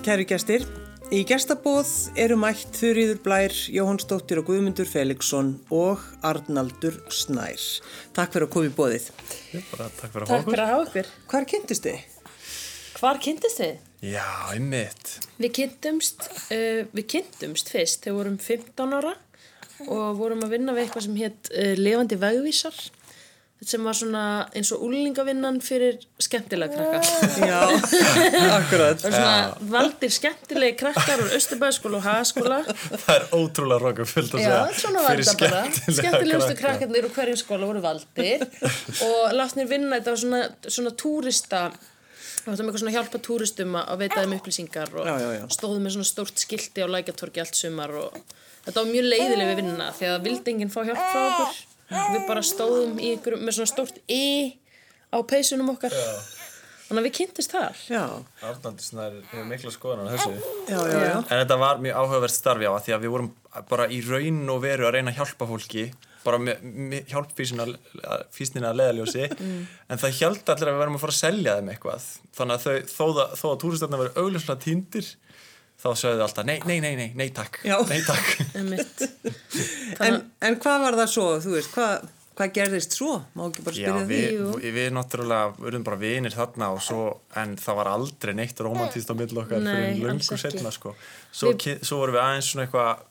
Kæru gestir, í gestabóð eru mætt Þurriður Blær, Jóhannsdóttir og Guðmundur Felixson og Arnaldur Snær. Takk fyrir að koma í bóðið. Bara, takk fyrir að Takk hafa fyrir að hafa okkur. Hvar kynntist þið? Hvar kynntist þið? Já, einmitt. Við kynntumst, uh, við kynntumst fyrst þegar við vorum 15 ára og vorum að vinna við eitthvað sem hétt uh, levandi vegvísar sem var svona eins og úlingavinnan fyrir skemmtilega krakka. Já, akkurat. Það var svona valdir skemmtilegi krakkar úr Östubæðskóla og Hagaskóla. Það er ótrúlega roka fullt að Já, segja. svona var fyrir þetta bara. skemmtilega Skemmtilegustu krakka. krakkarnir úr hverjum skóla voru valdir og látnir vinna þetta var svona, svona túrista Það var eitthvað svona að hjálpa túristum að veita þeim upplýsingar og Já, já, já. stóðu með svona stórt skilti á lækjartorki allt sumar og þetta var mjög leiðileg við vinna því að vildi enginn fá hjálp frá okkur við bara stóðum í ykkur með svona stórt E á peysunum okkar. Þannig að við kynntist þar. Já, Arnaldur Snær hefur mikla skoðan á þessu. já, já, já. En þetta var mjög áhugavert starfi á að því að við vorum bara í raun og veru að reyna að hjálpa fólki bara með, með hjálpfísnina að leðaljósi en það held allir að við verðum að fara að selja þeim eitthvað. Þannig að þau, þó, þó að túristarna verið augljóslega týndir þá sögðu alltaf nei, nei, nei, nei, nei takk Já. nei takk. En, en hvað var það svo, þú veist, hvað, hvað gerðist svo? Má ekki bara Já, spyrja því? við, Jú. við, við náttúrulega verðum bara vinir þarna og svo, en það var aldrei neitt romantíst á milli okkar Nei, fyrir ekki. setna sko. svo, Við- við... svo vorum við aðeins svona eitthvað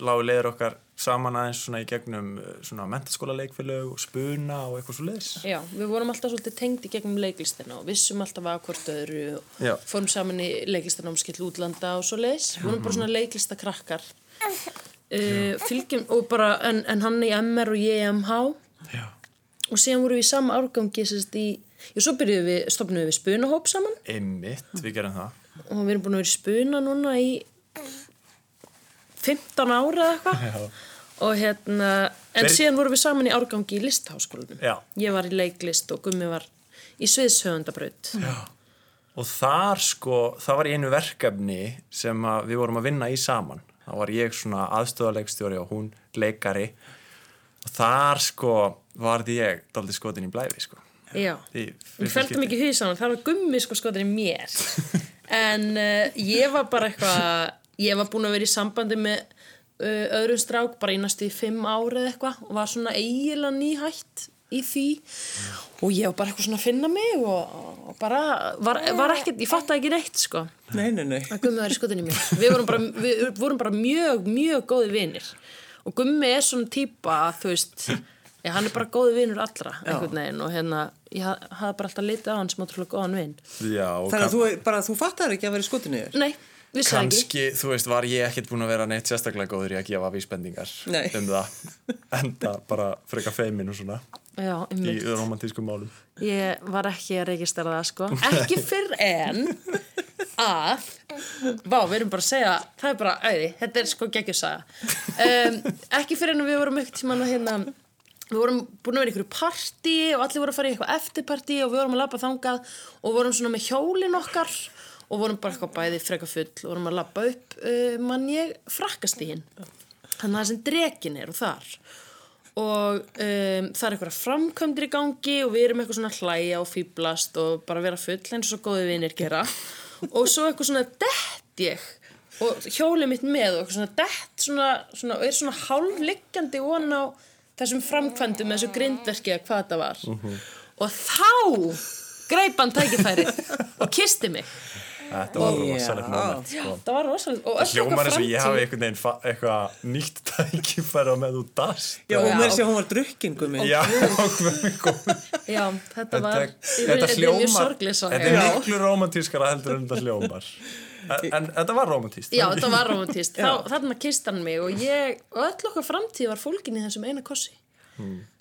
lágu leiður okkar saman aðeins svona í gegnum uh, svona mentaskóla leikfélög og spuna og eitthvað svo leiðis Já, við vorum alltaf svolítið tengd í gegnum leiklistina og vissum alltaf að hvort öðru og Já. fórum saman í leiklistanámskill útlanda og svo leiðis. Við vorum bara svona leiklistakrakkar. Uh, fylgjum, og bara, en, en hann í MR og ég í MH Já, og síðan vorum við í sama árgangi sérst í, já, svo byrjuðum við, stopnum við spunahóp saman. Einmitt, við gerum það. Og við erum búin að vera í spuna núna í 15 ára eða eitthvað. Og hérna, en Hver- síðan vorum við saman í árgangi í listháskólanum. Ég var í leiklist og Gummi var í sviðshöfundabraut. Og þar sko, það var einu verkefni sem við vorum að vinna í saman. Þá var ég svona aðstöðarleikstjóri og hún leikari. Og þar sko varði ég daldi skotin í blæfi sko. Já, við skipti. ekki í hausan það var gummi sko skotin í mér. En uh, ég var bara eitthvað ég var búin að vera í sambandi með uh, öðrum strák bara næstu í fimm ári eða eitthvað og var svona eiginlega nýhætt í því. Og ég var bara eitthvað svona að finna mig og, og bara var, var ekkert, ég fattaði ekki neitt sko. Nei, nei, nei. að Gummi var í skotin í mér við vorum bara, við vorum bara mjög, mjög góði vinir. Og Gummi er svona típa að þú veist já, hann er bara góði vinur allra einhvern veginn og hérna, ég ha- hafði bara alltaf litið á hann sem ótrúlega góðan vin. Já, og Þannig að þú, bara, þú fattar ekki að vera þér? nei, kannski, þú veist, var ég ekkert búin að vera neitt sérstaklega góður í að gefa vísbendingar Nei. um það. Enda bara freka feimin og svona. Já, í einmitt. romantískum málum. Ég var ekki að registrera það sko. Ekki fyrr en að vá, við erum bara að segja það er bara, æði, þetta er sko geggjusaga um, ekki fyrir en við vorum ekkert tímann að hérna við vorum búin að vera í einhverju partí og allir voru að fara í eitthvað eftirpartí og við vorum að labba þangað og vorum svona með hjólin okkar og vorum bara eitthvað bæði freka full og vorum að labba upp uh, mann ég frakkastígin þannig að það sem drekin er og þar. Og um, það er eitthvað framkvæmdir í gangi og við erum eitthvað svona að hlæja og fýblast og bara vera full eins og góði vinir gera. Og svo eitthvað svona dett ég og hjólið mitt með og eitthvað svona dett svona, svona, og er svona hálfliggjandi von á þessum framkvæmdum með þessu grindverki eða hvað þetta var. Og þá greip hann tækifæri og kisti mig Þetta var Já. rosalegt moment sko. það var rosalega okkar Hljómar eins og ég hafi framtíð- einhvern veginn fa- eitthvað nýtt tækifæri á með þú dast Já, mér sé að hún var drukkin, gummi. Já, já, þetta var Þetta, hljómar. Þetta er miklu romantískara heldur en þetta hljómar En, en þetta var romantíst Já, þetta var romantist. Þarna kist hann mig og ég, og öll okkar framtíð var fólkin í þessum eina kossi.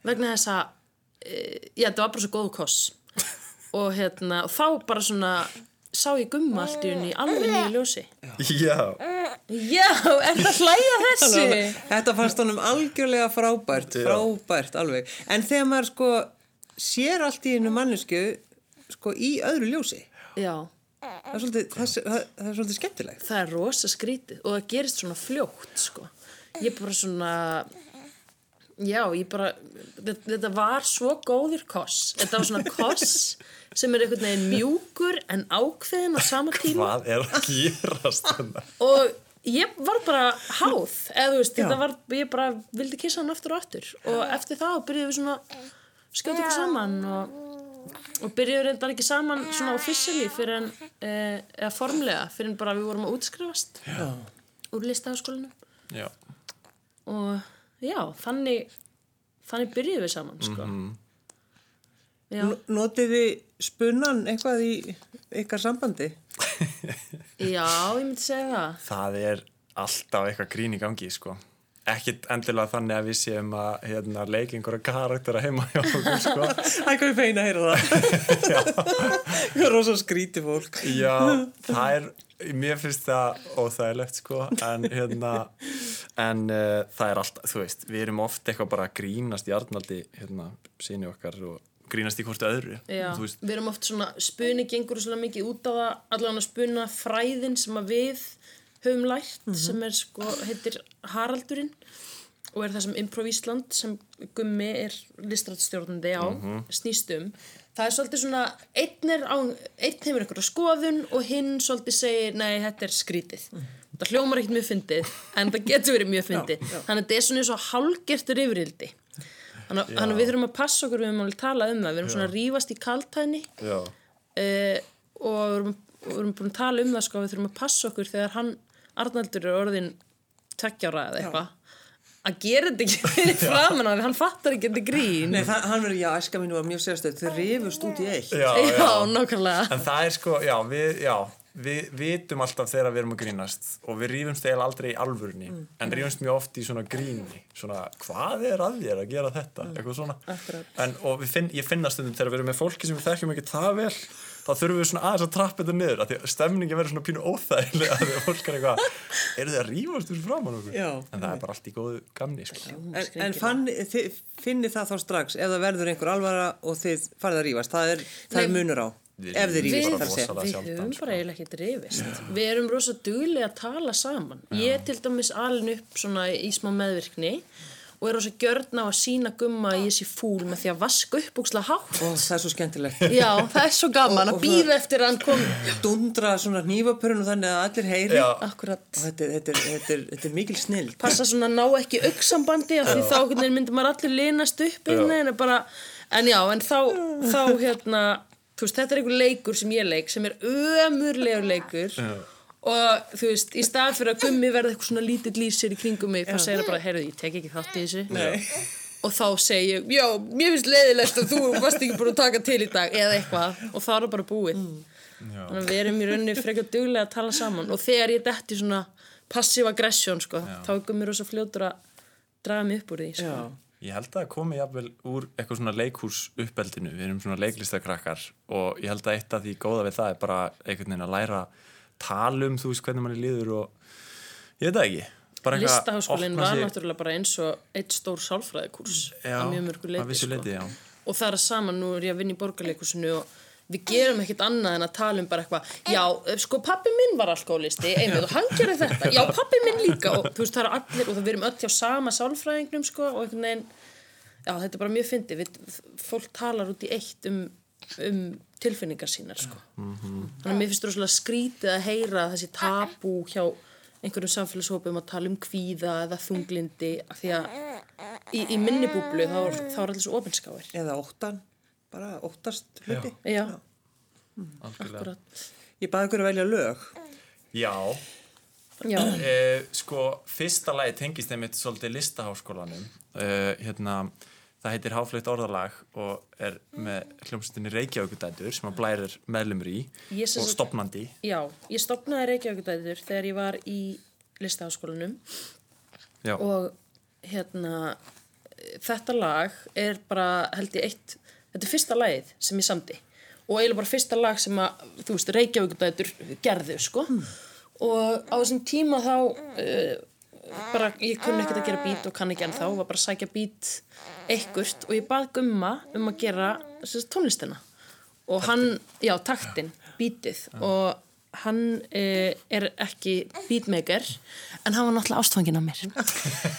Vegna þess að, e, já, þetta var bara svo góð koss. Og hérna, og þá bara svona, sá ég gumma allt í unni alveg nýju ljósi. Já, Já, er það hlæja þessu? Þetta fannst honum algjörlega frábært, frábært alveg. En þegar maður sko sér allt í einu mannesku sko í öðru ljósi, Já, það er svolítið, það, það, það er svolítið skemmtilegt. það er rosa skrítið og það gerist svona fljótt, sko. Ég bara svona, Já, ég bara, þetta, þetta var svo góður koss. Þetta var svona koss sem er einhvern veginn mjúkur en ákveðin á sama tíma. Hvað er að gerast þarna? Og ég var bara háð, eða þú veist, Já. þetta var, ég bara vildi kissa hann aftur og aftur. Og eftir það byrjuðum við svona skjóta ykkur saman og, og byrjuðum reyndar ekki saman svona officially fyrir en, eh, eða formlega, fyrir en bara við vorum að útskrifast Já. úr listaháskólanum. Já, og já, þannig þannig byrjuðum við saman sko. já, N- Notið þið spunan eitthvað í ykkar sambandi? já, ég myndi segja það það er alltaf eitthvað grín í gangi, sko. Ekkit endilega þannig að við séum að hérna, leika einhverja karaktera heima hjá okkur, sko. Er ég feina að heyra það. Það er rosa skríti fólk. Já, það er, mér finnst það óþægilegt sko, en hérna, en uh, það er alltaf, þú veist, við erum oft eitthvað bara að grínast í Arnaldi, hérna, síni okkar og grínast í hvort öðru, já, þú veist, við erum oft svona spuni gengur svona mikið út á það allavega spuna fræðin sem að við höfum lært sem er sko, heitir Haraldurinn og er það sem Improv Ísland sem Gummi er listrættstjórnandi á snýst um. Það er svolítið svona einn, er á, einn hefur einhverja skoðun og hinn svolítið segir nei þetta er skrítið. Það hljómar ekkert mjög fyndið en það getur verið mjög fyndið. þannig að þetta er svona eins og hálgertur yfirildi. Þannig þannig að við þurfum að passa okkur við höfum alveg talað um það. Við erum svona að rífast í kaltæðni. Uh, og við erum, við erum búin að tala um það sko, við þurfum að passa okkur þegar hann, Arnaldur er orðin tveggjára eða eitthvað. Að gera þetta ekki fyrir framan á því hann fattar ekki þetta grín. Nei, það, hann verður, já, æska mínu var mjög sérstöð. Þau rifust út í eitt. já, já, já. nákvæmlega. En það er sko, já, við, já, við vitum alltaf þegar við erum að grínast og við rífumst eiginlega aldrei í alvörunni en rífumst mjög oft í svona gríni. Svona, hvað er að þér að gera þetta? Eitthvað svona. En, og við finn, ég finna stundum þegar við erum með fólki sem við þekkjum ekki það vel þá þurfum við svona aðeins að trappa þetta niður af því að stemningi verður svona pínu óþægilega því að fólk er eitthvað, eru þið að rífast úr framann okkur? Já. en það er bara allt í góðu gamni sko. En, en fann, þið, finni það þá strax ef það verður einhver alvara og þið farið að rífast. Það er, það er munur á. Við ef þið rosalega við sjaldan, höfum sko. bara eiginlega ekkert rifist við erum rosa duglega að tala saman ég til dæmis alin upp svona í smá meðvirkni og er rosa gjörn á að sína gumma ég sé fúl með því að vaska upp úkslega hátt Ó, það er svo skemmtilegt. já, það er svo gaman Og- að og býða eftir að hann kom Dundra svona nývapörun og þannig að allir heyri. Já. akkurat Og þetta, þetta, er- þetta, er- þetta er mikil snill. passa svona að ná ekki auksambandi af því þá einhvern veginn myndi maður allir linast upp en bara, en já, en þá, þá hérna, þú veist, þetta er einhver leikur sem ég leik, sem er ömurlegur leikur og þú veist, í stað fyrir að gummi verða eitthvað svona lítill lísir í kringum mig, þá segir það bara, heyrðu, ég tek ekki þátt í þessu. Nei. og þá segi ég, já, mér finnst leiðilegt að þú varst ekki búin að taka til í dag eða eitthvað, og þá er það bara búið. Þannig að við erum í rauninni frekar duglega að tala saman. Og þegar ég detti svona passiv aggression, sko, þá er gummi rosa fljótur að draga mig upp úr því, sko. Já. Ég held að það komi jafnvel úr eitthvað svona leikhús uppeldinu, við erum svona leiklistakrakkar og ég held að eitt af því góða við það er bara einhvern veginn að læra tala um þú veist hvernig manni líður og ég veit það ekki. Listaháskólinn var sig- náttúrulega bara eins og eitt stór sálfræðikurs að mjög mörgu að leiti, vissu sko. og það er saman, nú er ég að vinna í borgarleikusinu og við gerum ekkert annað en að tala um bara eitthvað, já, sko pappi minn var alkoholisti, einmitt, og hann gerði þetta já, pappi minn líka, og þú veist, það eru allir og það við erum öll hjá sama sálfræðingnum sko, og einhvern veginn, já, þetta er bara mjög fyndi við, fólk talar út í eitt um, um tilfinningar sínar sko. þannig að mér finnst rosalega skrítið að heyra þessi tabú hjá einhverjum samfélagshópum að tala um kvíða eða þunglindi af því að í, í minni búblu þá, þá er allir svo opinskáir Eða óttan. Bara óttast hluti. Já, akkurat. Ég baði ykkur að velja lög. Já, Já, eh, sko fyrsta lagi tengist einmitt svolítið listaháskólanum. Eh, hérna, það heitir Háflöytt orðalag og er með hljómsveitinni Reykjavíkudætur sem að blærir meðlumur í og stopnandi. já, ég stopnaði Reykjavíkudætur þegar ég var í listaháskólanum. Já, og hérna þetta lag er bara held ég eitt, þetta er fyrsta lagið sem ég samdi. Og eiginlega bara fyrsta lag sem að, þú veist, Reykjavíkudætur gerðu, sko. Og á þessum tíma þá uh, bara, ég kunni ekkert að gera bít og kann ekki ennþá, var bara að sækja bít ekkert og ég bað Gumma um að gera þessi tónlistina. Og hann, já, taktin, bítið og hann uh, er ekki beatmaker en hann var náttúrulega ástfangin af mér.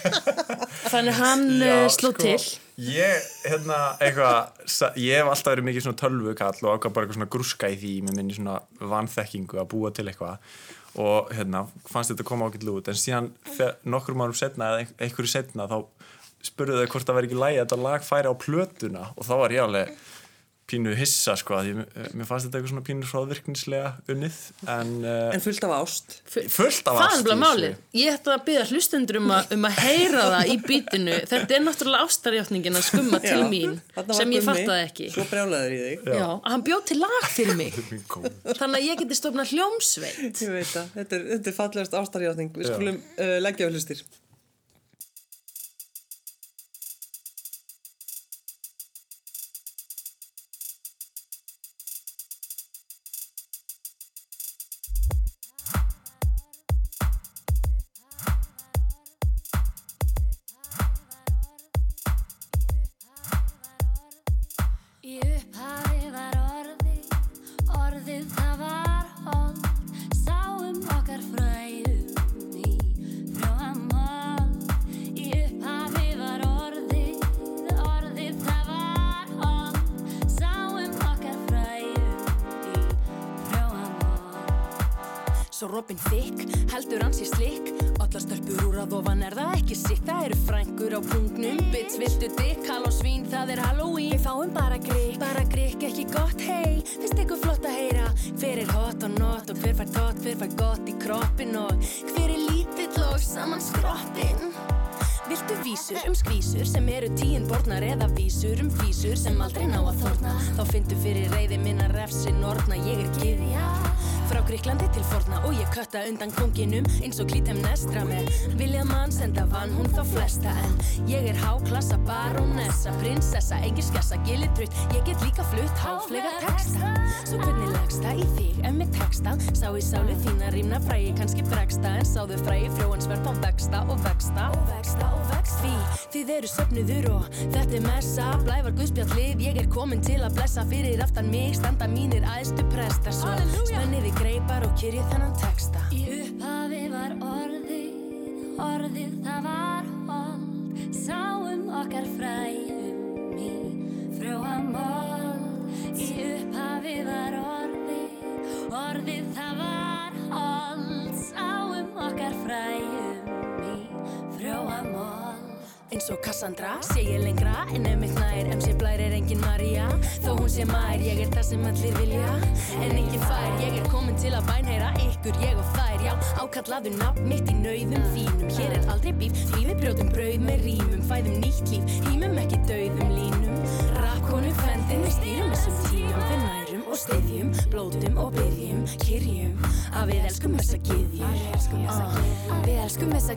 Þannig hann uh, sló sko, til. ég, hérna, eitthvað ég hef alltaf verið mikið svona tölvukall og ákvað bara eitthvað svona grúska í því með minni svona vanþekkingu að búa til eitthvað og hérna, fannst þetta koma ákveðlu út. En síðan þegar- nokkrum árum setna eða ein- einhverju setna þá spurðu þau hvort það væri ekki lægi að þetta lag færi á plötuna. Og þá var ég alveg pínu hissa sko að ég, mér fannst þetta eitthvað svona pínu hróðvirknislega unnið en, uh, En fullt af ást. fullt af ást ég ætla að byggja hlustundur um, að- um að heyra það í bítinu þetta er náttúrulega ástarjáttningin að skumma til Já, mín sem ég fattaði ekki Svo brjálaður í þig. Já, að hann bjóð til lag fyrir mig þannig að ég geti stofnað hljómsveit Ég veit það. Þetta er, er fallegast ástarjáðning. Við skulum uh, leggja á hlustir. Nestra með. Vilja mann senda vann hún þá flesta en ég er háklassa barónessa, prinsessa, engin skessa, gilir trutt Ég get líka flutt háflega texta. Svo hvernig leggst það í þig en með texta? Sá í sálu þína rýmna frægi kannski bregsta en sáðu frægi frjóansvert á vexta og vexta. Og vexta og vexta. Því þið eru söfnuður og þetta er messa. Blævar guðspjallið, ég er komin til að blessa. Fyrir aftan mig standa mínir æðstu prestar. Svo spenniði greipar og kyrjið þennan texta orðið það var hold, sáum okkar fræðum í frjóamál. Í upphafi var orðið, orðið það var hold, sáum okkar fræðum í frjóamál. Eins og Cassandra sé ég lengra en ef mitt nær MC Blær er engin Maria Þó hún sé mær, ég er það sem allir vilja. En engin fær, ég er komin til að bænheyra ykkur, ég og þær. Já, ákallaðu nafn mitt í nauðum þínum. Hér er aldrei bíf, því við brjótum brauð með rýmum Fæðum nýtt líf, hýmum ekki dauðum línum. Rappkonu fendin, við stýrum þessum tíum og styðjum, blótum og byggjum Kyrjum, að við elskum þessa gyðjur. Við elskum þessa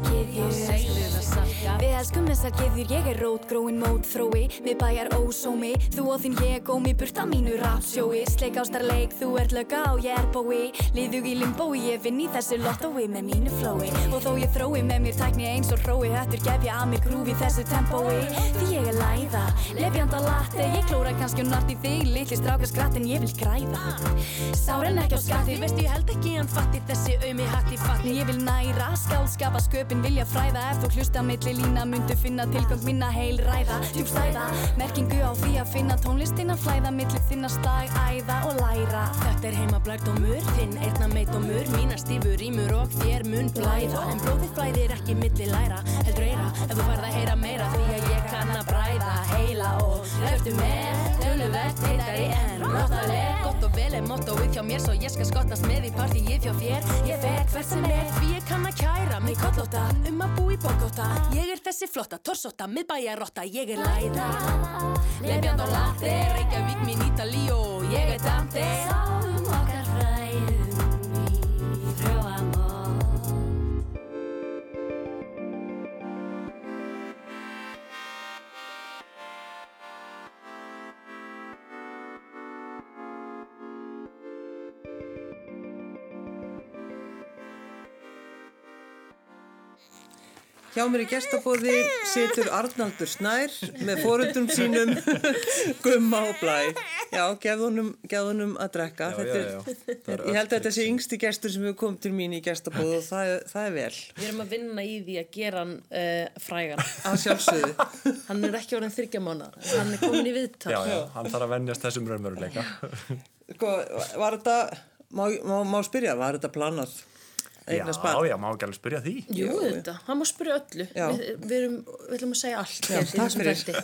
salka Við elskum þessa gyðjur, ég er rótgróin mótþrói. Við bæjar ósómi, þú og þín ég gómi Burt á mínu rapsjói, sleik ástarleik Þú ert lögga og ég er bói Liðug í limbói, ég vinn í þessu lottói Með mínu flói, og þó ég þrói Með mér tækni eins og hrói Hættur gef ég að mér grúfi þessu tempói. Því ég er læða, lefjanda latte. Ég klóra kannski og nart í þig Litli stráka skratt en ég vil græða Sáren ekki á skatti, veist ég held ekki hann fatti Þessi auðmi hatti fatti. Ég vil næra, skálskapa sköpin vilja fræða. Ef þú hlusta milli lína myndu finna tilgang minna heil ræða. Djúpstæða, merkingu á því að finna tónlistina Flæða milli þinna slag, æða og læra. Þetta er heima blærdómur, þinn einna meitdómur Mína stífur ímur og þér mun blæða. En blóðið flæðir ekki milli læra Heldur eira, ef þú farð að heyra meira Því að ég kann að bræða heila og Hlöftu með, töluvert heitari en Náttaleg, gott og vel er mottóið hjá mér Svo ég skal skottast með í partíið hjá þér. Ég fer hvert sem er, því ég kann að kæra Mig kollóta, um að bú í bókóta Ég er þessi flotta, torsóta, miðbæjarotta Ég er læra Lefjand og latte, Reykjavík mín Ítalíó Ég er Dante. Sáum okkar Hjá mér í gestabóði situr Arnaldur Snær með fórundum sínum gumma og blæ. Já, gefðunum, gefðunum að drekka. Já, Þetta já, er- já. Það er Ég held að þetta sé yngsti gestur sem hefur komið til mín í gestabóð og það, er- það er vel. Við erum að vinna í því að gera hann uh, frægan. Að sjálfsögðu. Hann er ekki orðin þryggja mánu. Hann er komin í viðtal. Já, já, hann þarf að venjast þessum raunveruleika. Sko, var þetta, má, má, má spyrja, var þetta planað? Já, Eignast barn? já, má ekki alveg spyrja því. Jú, þetta. Hann má spyrja öllu. Já. Við, við, erum, við ætlum að segja allt Já, takk fyrir.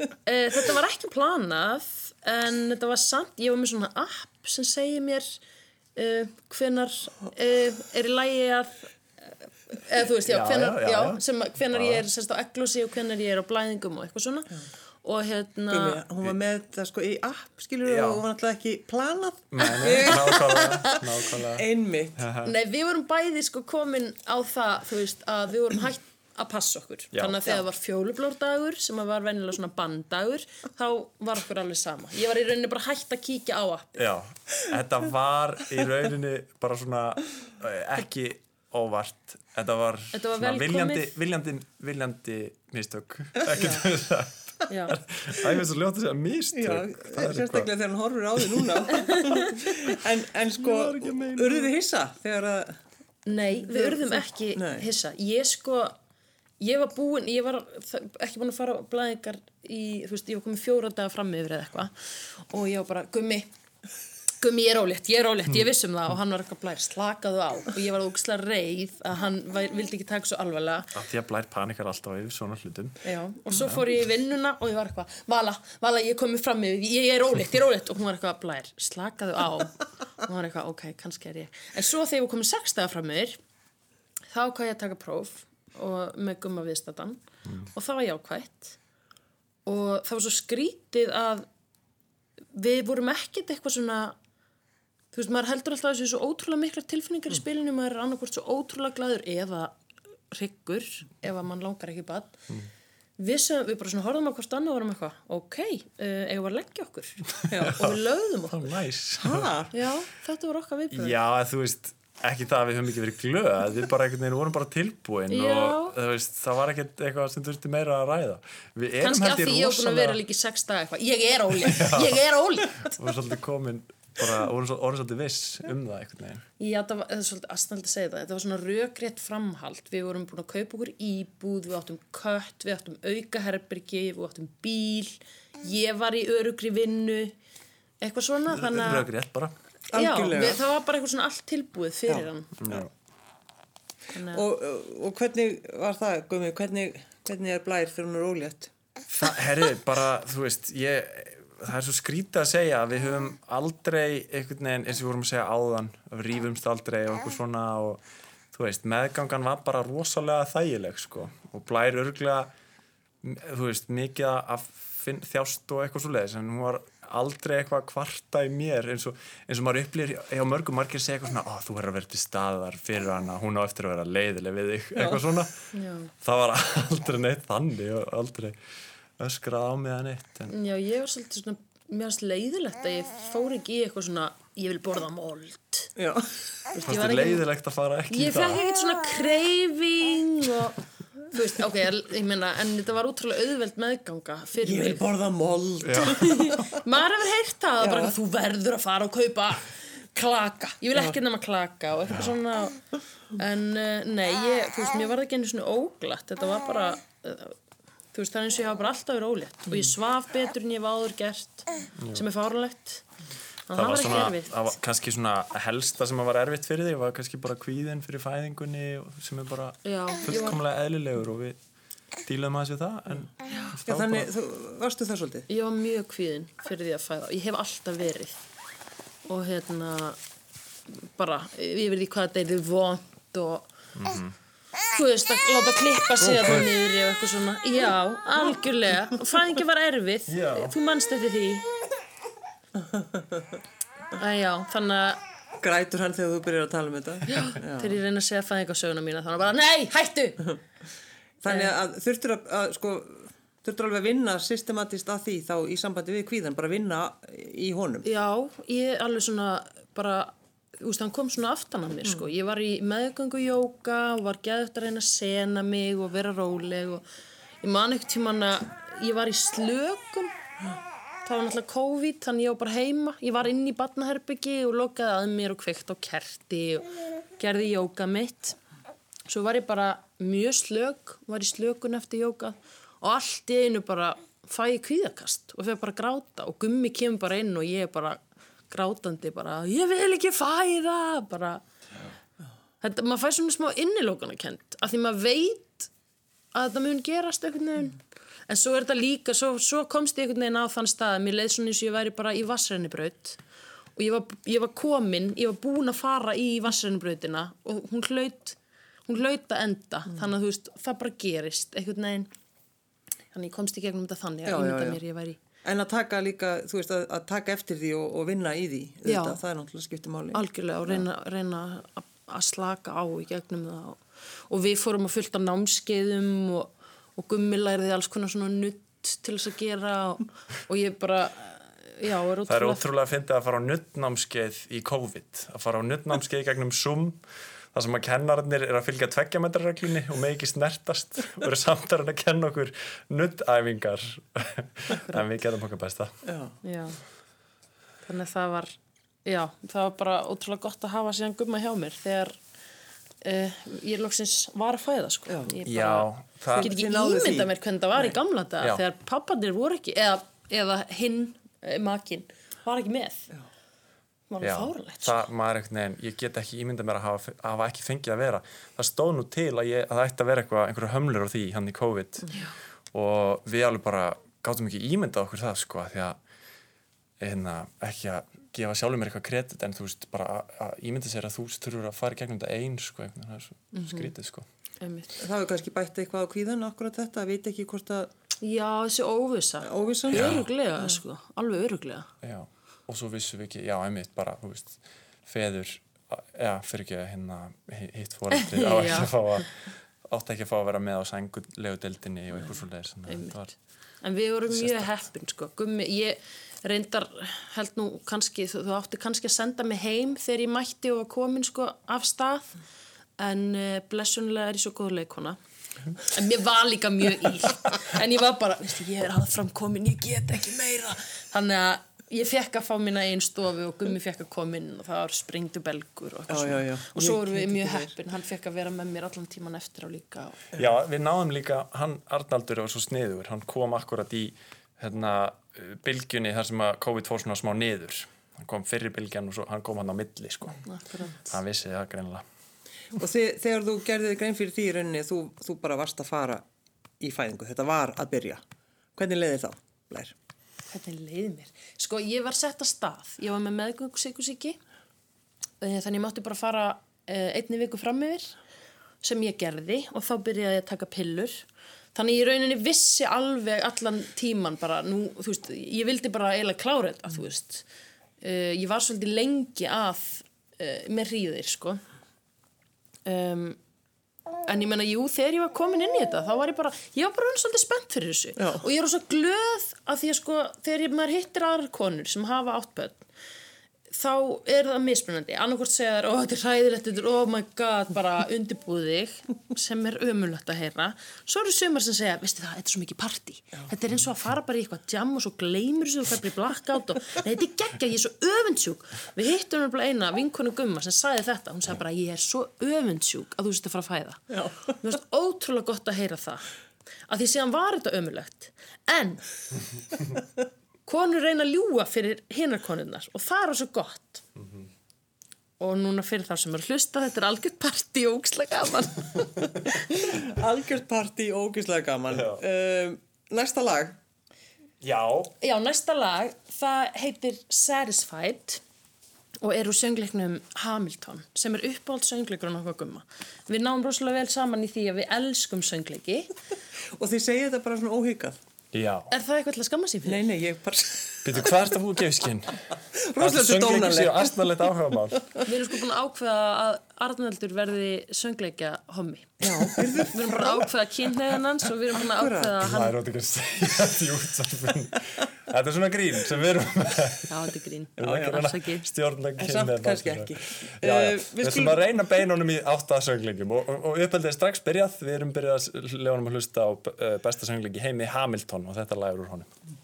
Uh, þetta var ekki planað, en þetta var samt, ég var með svona app sem segir mér uh, hvenar uh, er í lægi að eða þú veist, já, Já, hvenar, já, já, já, já. sem, hvenar ég er sérst á eglósi og hvenar ég er á blæðingum og eitthvað svona og hérna Gumi, hún var með þetta sko í app, skilur Já. og hún var alltaf ekki planað. Einmitt. Nei, við vorum bæði sko komin á það, þú veist, að við vorum hægt að passa okkur. Já. Þannig að þegar það var fjólublórdagur, sem að var venjulega svona banddagur, þá var okkur alveg sama. Ég var í rauninni bara hægt að kíkja á app. Já, þetta var í rauninni bara svona eh, ekki óvart. Þetta var, Þetta var viljandi, viljandi, viljandi mistök. Ekki það. Já. Það er svo ljótt að er sérstaklega þegar hann horfur á þig núna. en, en sko, urðu þið hissa þegar að, Nei, við urðum ekki Nei. hissa. Ég sko, ég var búin, ég var ekki búin að fara á blæðingar í, þú veist, ég var komin fjóra daga fram yfir eða eitthvað og ég var bara, gummi, gummi, ég er ólétt, ég er ólétt, ég vissum það. Og hann var eitthvað blær, slakaðu á. Og ég var ógislega reið að hann væ- vildi ekki taka svo alvarlega. Af því að blær panikar alltaf yfir svona hlutum. Já, og svo fór ég í vinnuna og ég var eitthvað, Vala, Vala, ég komið fram yfir, ég er ólétt, ég er ólétt. Og hún var eitthvað, blær, slakaðu á. Og hún var eitthvað, ok, kannski er ég. En svo þegar ég var komið sex dagar fram yfir þá hvað ég að taka próf og með gumma viðstatan og það var jákvætt. Og það var svo skrítið að við vorum ekkert eitthvað svona þú veist, maður heldur alltaf að þessu svo ótrúlega mikla tilfinningar í spilinu, maður er annarkvort svo ótrúlega glaður eða hryggur ef að mann langar ekki bad. Við, sem, við bara svona horfðum á hvort annað og vorum eitthvað, ok, uh, við að leggja okkur? Já, og við lögðum okkur. Næs. ha, Já, þetta var okkar viðbröð Já, þú veist, ekki það að við höfum ekki verið glöð, við bara einhvern veginn vorum bara tilbúin Já. og þú veist, það var ekkert eitthvað sem þurfti meira að ræða. Kannski af því ég var búin að vera líka í sex daga eitthvað, ég er ólétt, ég er ólétt Bara, orðin svolítið viss um það einhvern veginn. Já, það var, það svolítið aðstæðan að segja það, þetta var svona rökrétt framhald, við vorum búin að kaupa okkur íbúð, við áttum kött, við áttum aukaherbergi, við áttum bíl, ég var í örugri vinnu, eitthvað svona, þannig að, Rökrétt bara. já, Algjörlega. við, það var bara eitthvað svona allt tilbúið fyrir Já. hann. Já. Þannig og, og hvernig var það, Gumi, hvernig, hvernig er blær þegar hún er ólétt? Það, herri, bara, þú veist, ég, það er svo skrítið að segja að við höfum aldrei einhvern veginn, eins og við vorum að segja áðan, að við rífumst aldrei og eitthvað svona og þú veist, meðgangan var bara rosalega þægileg, sko, og blær örglega, þú veist, mikið að finn, þjást og eitthvað svo leiðis, en hún var aldrei eitthvað að kvarta í mér eins og, eins og maður upplýr hjá mörgum margir segja eitthvað svona, ó, þú verður að vera til staðar fyrir hana, hún á eftir að vera leiðileg við þig, eitthvað svona. Já. það var aldrei neitt þannig aldrei öskrað á mig að neitt en já, ég var svolítið svona, mér varst leiðilegt að ég fór ekki í eitthvað svona, ég vil borða mold. Já, Þú ég var þið leiðilegt að fara ekki Ég í fekk það ekkert svona kreyfing og þú veist, ok, ég meina en þetta var útrúlega auðveld meðganga fyrir ég vil mig. borða mold. Maður hefur heyrt það, Já. bara að þú verður að fara og kaupa klaka. Ég vil ekki nema klaka og eitthvað svona en uh, nei, ég, þú veist, mér var það ekki einu svona óglatt, þetta var bara uh, þú veist, það er eins og ég hafa bara alltaf verið ólétt. Og ég svaf betur en ég hef áður gert sem er fárlegt það það var svona, það var kannski svona helsta sem var erfitt fyrir þig var kannski bara kvíðin fyrir fæðingunni sem er bara Já, ég var- fullkomlega eðlilegur og við dílaðum aðeins við það en Já, þannig, þú, varstu það svolítið? Ég var mjög kvíðin fyrir því að fæða. Ég hef alltaf verið. Og hérna, bara, ég veit ekki hvað þetta er vond og, þú veist, að láta klippa sig að það niður og eitthvað svona. Já, algjörlega. Fæðingi var erfið. Já. Þú manst eftir því. Æ, já, þannig að Grætur hann þegar þú byrjar að tala um þetta? Já. þegar ég reyna að segja fæðingasöguna mína, þannig að bara, nei, hættu! Þannig að þurftur að, að sko, þurftur alveg að vinna systematist að því þá í sambandi við kvíðan, bara vinna í honum. Já, ég alveg svona bara veist, hann kom svona aftan að mér, sko. Ég var í meðgöngu jóka og var geðut að reyna að sena mig og vera róleg og ég man ekkert tímann að ég var í slökum. Það var náttúrulega COVID, þannig ég var bara heima. Ég var inn í barnaherbyggi og lokaði að mér og kveikt á kerti og gerði jóka mitt. Svo var ég bara mjög slök, var í slökun eftir jóka og allt í einu bara fæ ég kvíðakast og fyrir bara að gráta og gummi kemur bara inn og ég er bara grátandi bara, ég vil ekki fæða, bara, þetta, maður fær svona smá innilókana kent, af því maður veit að þetta mun gerast einhvern veginn, en svo er þetta líka, svo, svo komst ég einhvern veginn á þann stað að mér leið svona eins og ég væri bara í vassrennibraut og ég var, ég var komin, ég var búin að fara í vassrennibrautina og hún hlaut, hún hlaut að enda, þannig að þú veist, það bara gerist einhvern veginn, þannig ég komst í gegnum þetta þannig að já, ímynda já. mér ég væri En að taka líka, þú veist, að, að taka eftir því og, og vinna í því, Já. þetta, það er náttúrulega skipti máli. algjörlega og reyna, reyna að- slaka á í gegnum það og, og við fórum að fullta námskeiðum og, og gummi læriði alls konar svona nutt til þess að gera og, og ég bara já, er Það er ótrúlega ótrúlega að fyndi að fara á nuttnámskeið í COVID, að fara á nuttnámskeið gegnum Zoom, þar sem að kennararnir er að fylgja tveggjametrarreglunni og með ekki snertast og eru samt að kenna okkur nuttæfingar en við gerum okkar besta Já. já. þannig að það var já, það var bara ótrúlega gott að hafa síðan gumma hjá mér þegar uh, ég loksins var að fæða sko. Já. ég bara, það- get ekki ímynda mér hvernig það var í gamla dag þegar pappanir voru ekki eða, eða hinn eh, makinn var ekki með já. Já, fáralegt sko. það, maður veginn, ég get ekki ímynda mér að hafa, hafa ekki fengið að vera það stóð nú til að, ég, að það ætti að vera eitthvað einhverju hömlur á því hann í COVID Já. og við alveg bara gátum ekki ímynda okkur það sko því að hérna, ekki að gefa sjálfur mér eitthvað kredit en þú veist bara að, að ímynda sér að þú þurfur að fara í gegnum þetta einn sko, einhvern það er svo Mhm. skrítið sko. Það hefur kannski bætt eitthvað á kvíðan akkurat þetta, að vita ekki hvort að já, þessi óvisa óvissan. öruglega, sko, alveg öruglega Já, og svo vissum við ekki, já, einmitt bara, þú veist, feður, já, fyrir ekki að hérna hi- hitt fóreldri á ekki að fá að, átti ekki að fá að vera með á sængulegu deildinni og eitthvað svo leiðis. Einmitt. en við vorum mjög heppin sko. Gummi, ég reyndar held nú kannski, þú, þú átti kannski að senda mig heim þegar ég mætti og var komin sko, af stað en uh, blessunlega er ég svo góð leikona en mér var líka mjög íl en ég var bara, veistu, ég er aðfram komin ég get ekki meira þannig að ég fekk að fá mína einn stofu og Gummi fekk að koma inn og það var springdu belgur og, Já, já, já. og svo vorum við mjög heppin hann fekk að vera með mér allan tíman eftir á líka og, Já, við náðum líka, hann, Arnaldur var svo sniður, hann kom akkurat í hérna, bylgjunni þar sem að COVID fór svona smá niður. Hann kom fyrir bylgjan og svo, hann kom hann á milli, sko. akkurat Hann vissi það greinilega. Og þið, þegar þú gerðið grein fyrir því í rauninni, þú, þú bara varst að fara í fæðingu, þetta var að byrja. Hvernig leiði þá, Blær? Hvernig leiði mér? Sko, ég var sett að stað. Ég var með meðgöngusíkusíki. Þannig ég mátti bara fara uh, einni viku fram yfir sem ég gerði og þá byrjaði ég að taka pillur. Þannig ég rauninni vissi alveg allan tíman bara, nú, þú veist, ég vildi bara eiginlega klára þetta, þú veist. Uh, ég var svolítið lengi að með hríðir, sko. Um, en ég menna, jú, þegar ég var komin inn í þetta þá var ég bara, ég var bara svolítið spennt fyrir þessu Já. og ég er svo glöð að því að sko, þegar ég, maður hittir aðrar konur sem hafa átt börn þá er það mismunandi. Annarkvort segja þær, ó þetta er hræðilegt þetta er, oh my god, bara undirbúð þig sem er ömulegt að heyra. Svo eru sumar sem segja, veistu það, þetta er svo mikið party þetta er eins og að fara bara í eitthvað jam og svo gleymur þessu og það blir blackout og nei, þetta er geggja, ég er svo öfundsjúk. Við hittum bara eina vinkonu gumma sem sagði þetta, hún sagði bara, ég er svo öfundsjúk að þú sést að fara að fæða. Já. mér finnst ótrúlega gott að heyra það. Að því síðan var þetta ömulegt en konur reyna að ljúa fyrir hinnar konurnar og það er svo gott og núna fyrir þá sem er að hlusta þetta er algjört partí og ógislega gaman Algjört partí, ógislega gaman. Um, næsta lag, Já. Já, næsta lag, það heitir Satisfied og er úr söngleiknum Hamilton sem er uppáhald söngleikur á nokkuð gumma. Við náum rosalega vel saman í því að við elskum söngleiki. og þið segið þetta bara svona óhyggjað. Já. Er það eitthvað til að skamma sér fyrir? Nei, nei, ég bara... Býtu, hvað er þetta þú gefið skinn? Rosalega dónaleg. séu astnalegt áhugamál. Við erum sko búin að ákveða að Arnaldur verði söngleikja hommi. Já, Við erum bara að ákveða kynneðan hans og við erum búin að ákveða að Það hann... er ótt ekki að segja þetta í útsarfinn. Þetta er svona grín sem við erum með. Já, þetta er grín. Við erum ekki að Afsaki. að stjórna En kynni samt kannski ekki. Já, já. Eh, við Við ætlum skulum- að reyna beinunum í átta sönglingjum og, og, og uppeldið er strax byrjað. Við erum byrjað að lefanum að hlusta á uh, besta sönglingi heimi Hamilton og þetta lagur úr honum.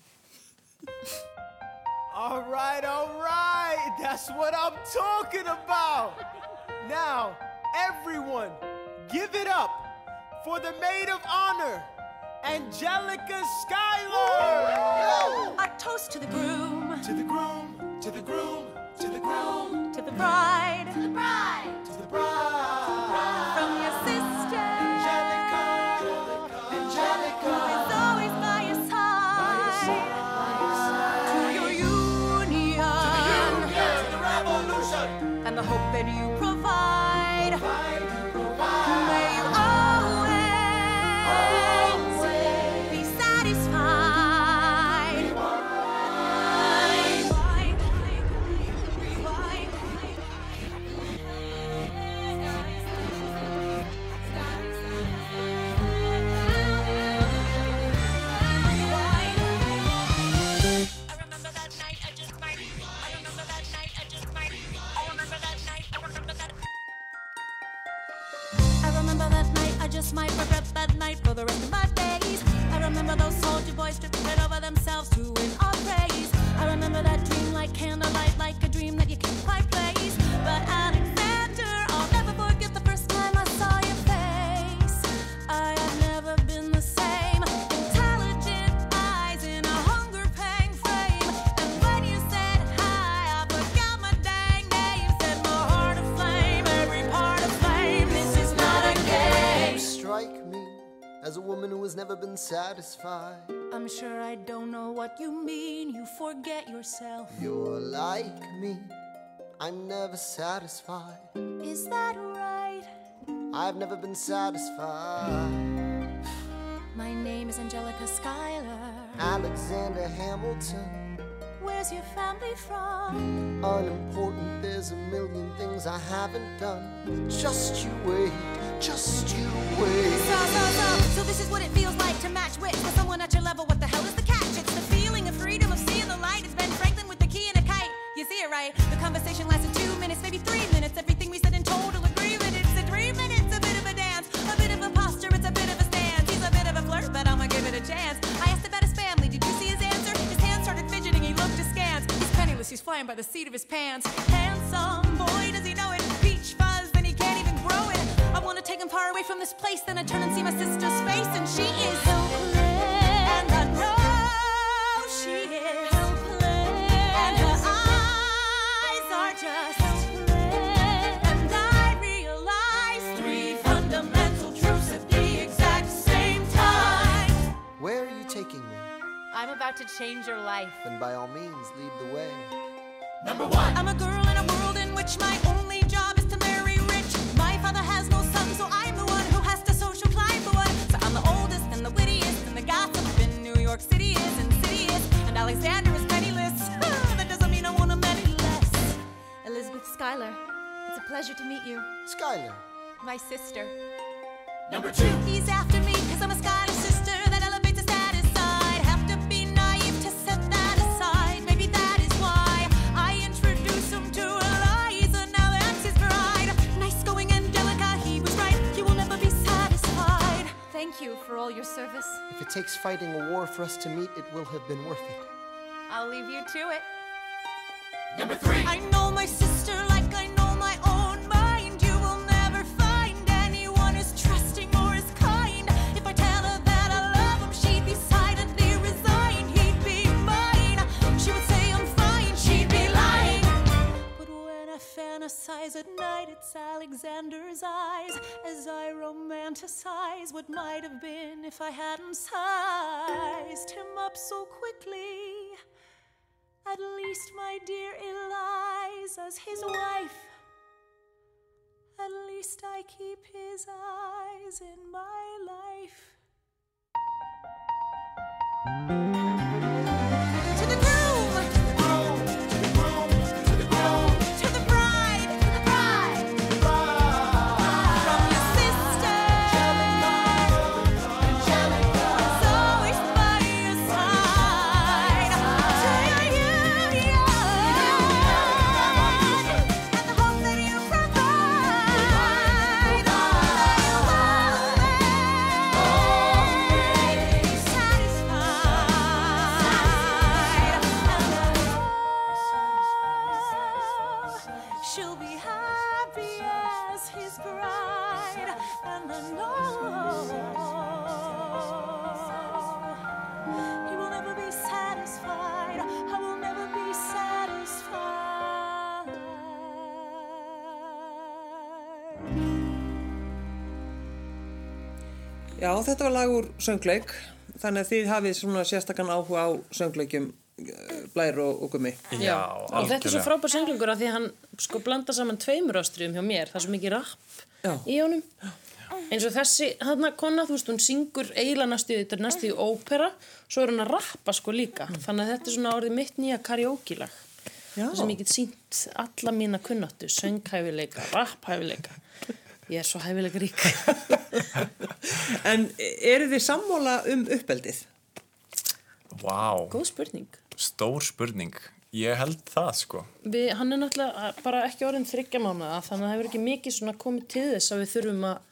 All right, all right. That's what I'm talking about. Now, everyone, give it up for the maid of honor, Angelica Schuyler. A toast to the groom, To the groom, to the groom, to the groom, to the bride, to the bride. To the bride. From your sister, just regret that night for the rest of my days. I remember those soldier boys tripping over themselves to win our praise. I remember that dream like candlelight, like has never been satisfied. I'm sure I don't know what you mean. You forget yourself. You're like me, I'm never satisfied. Is that right? I've never been satisfied. My name is Angelica Schuyler. Alexander Hamilton, Where's your family from? unimportant, there's a million things I haven't done. Just you wait, just you wait. So, so, so, so this is what it feels like to match wits with someone at your level. What the hell is the catch? It's the feeling of freedom of seeing the light. It's Ben Franklin with the key and a kite. You see it right? The conversation lasted two minutes, maybe three minutes. Everything we said in total agreement. It's a dream and it's a bit of a dance, a bit of a posture. It's a bit of a stance. He's a bit of a flirt, but I'ma give it a chance. He's flying by the seat of his pants. Handsome boy, does he know it? Peach fuzz, then he can't even grow it. I wanna take him far away from this place. Then I turn and see my sister's face, and she is I'm about to change your life. Then by all means, lead the way. Number one. I'm a girl in a world in which my only job is to marry rich. My father has no son, so I'm the one who has to social climb the one. So I'm the oldest and the wittiest, and the gossip in New York City is insidious. And Alexander is penniless. that doesn't mean I want him any less. Elizabeth Schuyler, it's a pleasure to meet you. Schuyler. My sister. Number two. He's after me because I'm a Schuyler Thank you for all your service. if it takes fighting a war for us to meet, it will have been worth it. I'll leave you to it. Number three. I know my sister fantasize at night, it's Alexander's eyes as I romanticize what might have been if I hadn't sized him up so quickly. At least, my dear Eliza's his wife. At least I keep his eyes in my life. Þetta var lag úr söngleik, þannig að þið hafið svona sérstakann áhuga á söngleikjum eh, Blær og, og Gummi. Já, og þetta er svo frábær sönglingur að því að hann sko blanda saman tveimur ástriðum hjá mér það er svo mikið rapp Já. í honum eins og þessi hann kona, þú veist, hún syngur eiginlega næstu þetta er næstu í ópera svo er hann að rappa sko líka þannig að þetta er svona orðið mitt nýja karaoke-lag Já. þar sem ég get sínt alla mína kunnáttu sönghæfileika, rapphæfileika ég er svo hæfileika rík En eru þið sammóla um uppeldið? Vá, góð spurning stór spurning. Ég held það, sko. við, hann er náttúrulega bara ekki orðin þryggja mánuða þannig að það hefur ekki mikið svona komið til þess að við þurfum að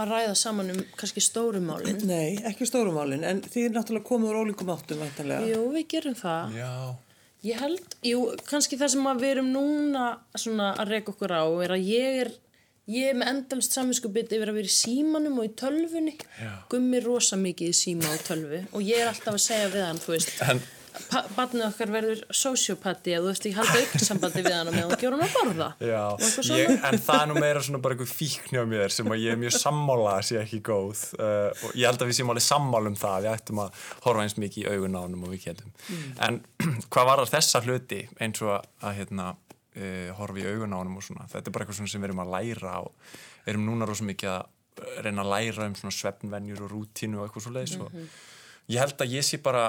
að ræða saman um kannski stórumálin Nei, ekki stórumálin, en þið er náttúrulega komið úr ólíkum áttum, væntanlega. Jú, við gerum það Já. Ég held, jú, kannski það sem að við erum núna svona að reyka okkur á er að ég er ég er með endalist samvinskupið yfir að vera í símanum og í tölvunni. Já. gummi rosa mikið í síma og tölvu og ég er alltaf að segja við hann, þú veist. En- barnið okkar verður sociopati eða þú veist ekki halda auknsambandi við hann og meðan gjör hann að borða. Já, ég, en það er nú meira svona bara eitthvað fíkn hjá mér sem að ég er mjög sammála að sé ekki góð uh, og ég held að við séum alveg sammála um það við ættum að horfa eins mikið í augun á honum og við getum. En hvað var þessa hluti eins og að, að hérna, uh, horfa í augun á honum og svona þetta er bara eitthvað sem við erum að læra og erum núna rosa mikið að reyna að læra um svona svefnvenjur og rútínu og eitthvað svo leiðis og ég held að ég sé bara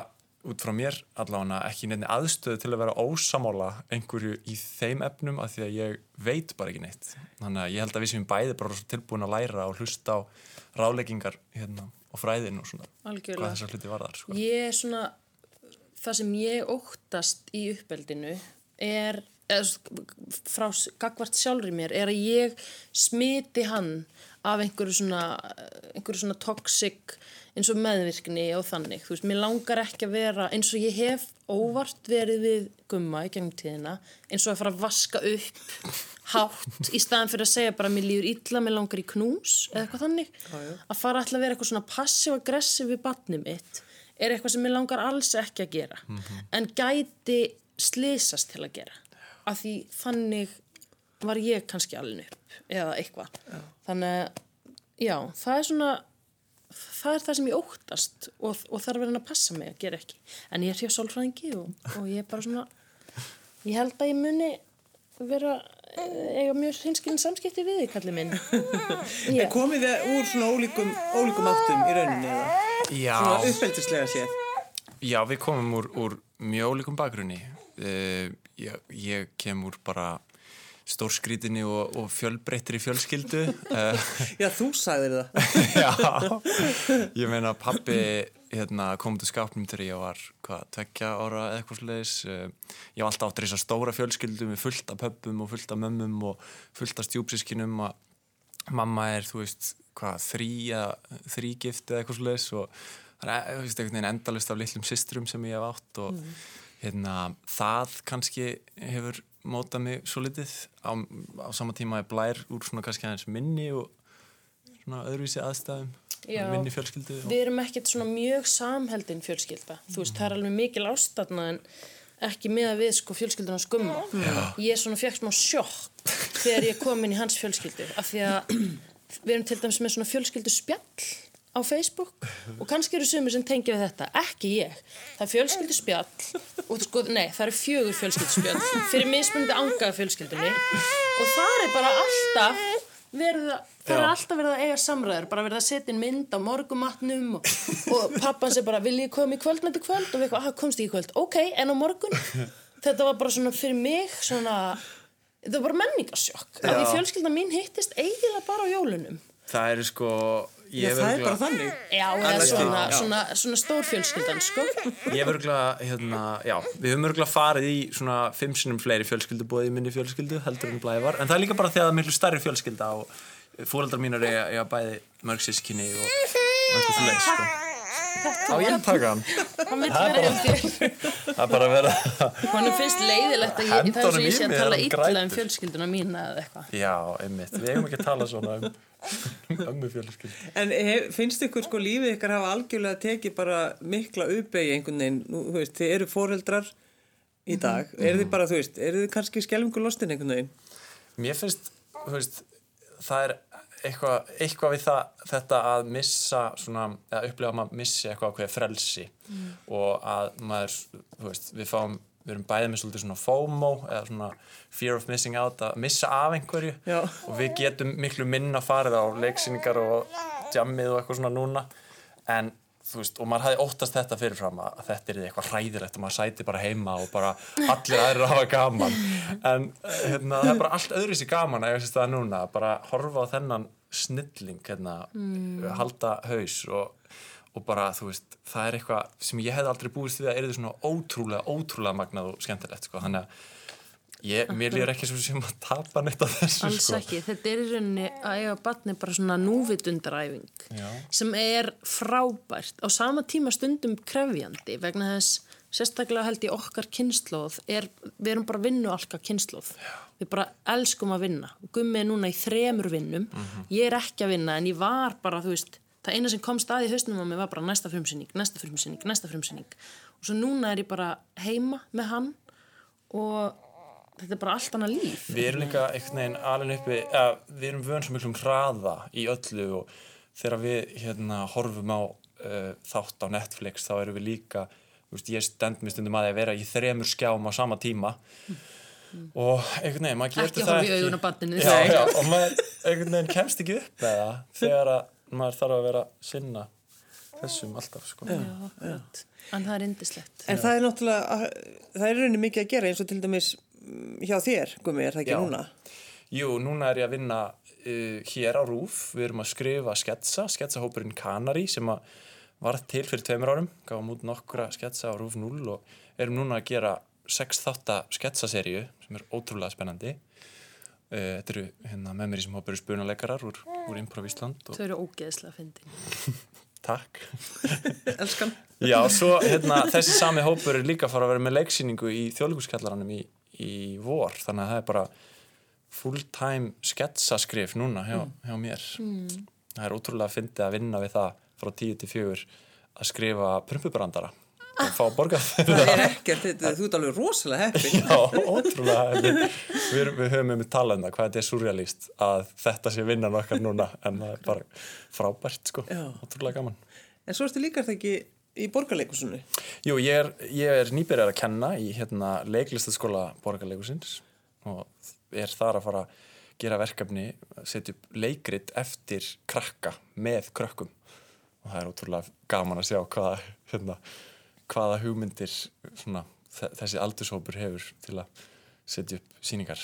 út frá mér allavega ekki nefni aðstöðu til að vera ósamála einhverju í þeim efnum af því að ég veit bara ekki neitt þannig að ég held að við sem bæði bara tilbúin að læra og hlusta á ráleggingar hérna, og fræðin og svona Algjörlega. hvað þessar hluti varðar sko. Ég er svona, það sem ég óttast í uppeldinu er, frá gagvart sjálfri mér, er að ég smiti hann af einhverju svona, einhverju svona toxic eins og meðvirkni og þannig. Þú veist, mér langar ekki að vera, eins og ég hef óvart verið við gumma í gengum tíðina, eins og að fara að vaska upp hátt í staðan fyrir að segja bara mér líður illa, mér langar í knús eða eitthvað þannig. Að fara alltaf að vera eitthvað svona passiv-aggressiv við batni mitt er eitthvað sem mér langar alls ekki að gera en gæti slísast til að gera af því þannig var ég kannski alveg upp eða eitthvað. Þannig að já, það er svona það er það sem ég óttast og, og þarf verið að passa mig að gera ekki. En ég er hjá sálfræðingi og, og ég er bara svona ég held að ég muni vera eh, eiga mjög hinskilin samskipti við þig, kallið minn. En komið þið úr svona ólíkum, ólíkum áttum í rauninni eða? Já, Svona uppeldislega séð. já, við komum úr, úr mjög ólíkum bakgrunni. Uh, ég, ég kem úr bara stórskrítinni og, og fjölbreyttri fjölskyldu. Uh, Já, þú sagðir það. Já, ég meina pappi hérna, kom til skapnum þegar ég var hvað, tvekja ára eða eitthvað sliðis ég var alltaf áttur þess að stóra fjölskyldu með fullt af pöppum og fullt af mömmum og fullt af stjúpsískinum að mamma er, þú veist, hvað, þrýgift eða eitthvað sliðis og það er, þú veist, einhvern veginn endalist af litlum systrum sem ég hef átt og hérna, það kannski hefur mótað mig svo litið á, á sama tíma er blær úr svona kannski aðeins minni og svona öðruvísi aðstæðum Já. minni fjölskyldu og... við erum ekkert svona mjög samheldin fjölskylda. Þú veist, það er alveg mikil ástatna en ekki með að við sko fjölskylduna skumma ég svona fekk smá sjokk þegar ég kom inn í hans fjölskyldu af því að við erum til dæmis með svona fjölskyldu spjall á Facebook og kannski eru sumir sem tengja við þetta ekki ég, það er fjölskyldu spjall og sko, nei, það eru fjögur fjölskyldu spjall fyrir mismunandi angaða fjölskyldunni og það er bara alltaf verið að, það er Já. alltaf verið að eiga samræður, bara verið að setja inn mynd á morgumatnum og, og pappan sé bara, vil ég koma í kvöld með til kvöld? Og við eitthvað, ah, komst ekki í kvöld, ok, en á morgun? Þetta var bara svona fyrir mig svona, þetta var bara menningarsjokk. Af því fjölskylda mín hittist eiginlega bara á jólunum. Það eru sko Já, það er bara þannig. Já, eða Annars svona, svona, svona stór fjölskyldan, sko ég hef örgulega, hérna, já við höfum örgulega farið í svona fimm sinnum fleiri fjölskyldubóði í minni fjölskyldu heldur en blævar, en það er líka bara því að það er miklu stærri fjölskylda og fóreldrar mínar eiga, eiga bæði mörg sískinni og, eitthvað svo leið sko. Á ég að taka hann Hann vil vera þér það er bara að vera Honum finnst leiðilegt að ég, það er svo ég sé að tala er hann illa um fjölskylduna mína eða eitthvað. Já, einmitt, við eigum ekki að tala svona um, um ömmu fjölskyldu. En hef, finnst ykkur sko lífið ykkar hafa algjörlega tekið bara mikla uppeyji einhvern veginn, nú, þú veist, þið eru foreldrar í dag, eru þið bara, þú veist, eru þið kannski skelfingu lostin einhvern veginn? Mér finnst, þú veist, það er eitthvað, eitthvað við það, þetta að missa svona, að upplifa að maður missi eitthvað ákveðið frelsi. Og að maður, þú veist, við fáum við erum bæðið með svolítið svona FOMO eða svona fear of missing out að missa af einhverju. Já. og við getum miklu minna farið á leiksýningar og jammið og eitthvað svona núna. En þú veist, og maður hafði óttast þetta fyrirfram að þetta er eitthvað hræðilegt og maður sæti bara heima og bara allir aðrir að hafa gaman. En hérna, það er bara allt öðru sér gaman að ég veist það núna, bara horfa á þennan snilling, hérna halda haus og, og bara, þú veist, það er eitthvað sem ég hef aldrei búist við að er svona ótrúlega, ótrúlega magnað og skemmtilegt, sko, þannig að ég, mér líður ekki svo sem að tapa neitt af þessu, alls sko. ekki, þetta er í rauninni að eiga batni bara svona núvitundaræfing Já. sem er frábært. Á sama tíma stundum krefjandi vegna þess sérstaklega held ég okkar kynnslóð er, við erum bara vinnu allka kynnslóð við bara elskum að vinna. Gummi er núna í þremur vinnum. Ég er ekki að vinna en ég var bara þú veist, það eina sem kom staði í hausnum á mig var bara næsta frumsynning, næsta frumsynning, næsta frumsynning og svo núna er ég bara heima með hann og þetta er bara allt annað líf. Við erum líka einhvern veginn alveg uppi, að við erum vön svo miklum hraða í öllu og þegar við hérna horfum á uh, þátt á Netflix þá erum við líka, veist, ég stend mér stundum að því að vera í þremur skjám á sama tíma og einhvern veginn, maður getur það ekki. Já, já, og maður einhvern veginn kemst ekki upp með það þegar að maður þarf að vera sinna þessum alltaf, sko. Akkurat. en það er indislegt En það er náttúrulega, það er rauninni mikið að gera eins og til dæmis mm, hjá þér, Gumi, er það ekki Já. núna? Jú, núna er ég að vinna uh, hér á RÚF, við erum að skrifa sketsa, sketsahópurinn Kanari sem að varð til fyrir tveimur árum, gáum út nokkura sketsa á RÚF 0 og erum núna að gera sex þátta sketsaseríu sem er ótrúlega spennandi. Uh, þetta eru hérna, með mér í sem hópur spunaleikarar úr, úr Improv Ísland og þau eru ógeðslega fyndin takk. Elskan. Já, svo hérna, þessi sami hópur er líka að fara að vera með leiksýningu í þjóðlíkuskjallaranum í, í vor, þannig að það er bara full-time sketsaskrif núna hjá, hjá mér. Það er ótrúlega að fyndi að vinna við það frá tíu til fjögur að skrifa prumpubrandara og fá borgað Það er ekkert, þetta, þú ert alveg rosalega heppin. Já, ótrúlega. Við, við, við höfum um talað það, hvað þetta er surrealist að þetta sé vinnan okkar núna, en það er bara frábært, sko. Já. Ótrúlega gaman. En svo ertu líka það ekki í borgarleikusinu. Jú, ég er, ég er nýbyrjar að kenna í hérna, leiklistaskóla borgarleikusins og er þar að fara að gera verkefni, setja upp leikrit eftir krakka með krökkum og það er ótrúlega gaman að sjá hvaða, hérna, hvaða hugmyndir svona, þe- þessi aldurshópur hefur til að setja upp síningar.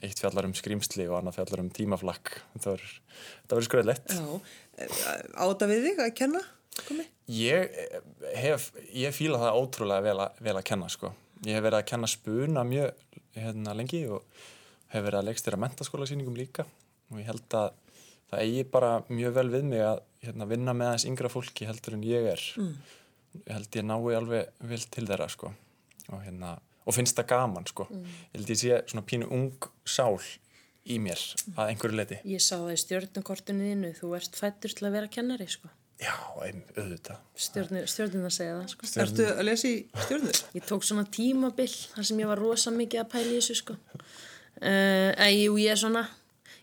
Eitt fjallar um skrýmsli og annað fjallar um tímaflakk. Það verður- skröðlegt. Áta við þig að kenna, Gumi? Ég hef, ég fíla það ótrúlega vel, að- vel að kenna sko. Ég hef verið að kenna spuna mjög hérna, lengi og hef verið að leikstýra mentaskólasýningum líka og ég held að það eigi bara mjög vel við mig að hérna, vinna með aðeins yngra fólki heldur en ég er. Ég held ég nái alveg vel til þeirra sko og, hérna, og finnst það gaman sko. Ég held ég sé svona pínu ung sál í mér að einhverju leiti. ég sá það í stjórnukortinu þínu þú ert fættur til að vera kennari sko. Já, ein, auðvitað. Stjórnir, stjórnir að segja það sko. Ertu að lesa í stjórnur? Ég tók svona tímabill þar sem ég var rosa mikið að pæla í þessu sko. Uh, en jú, ég er svona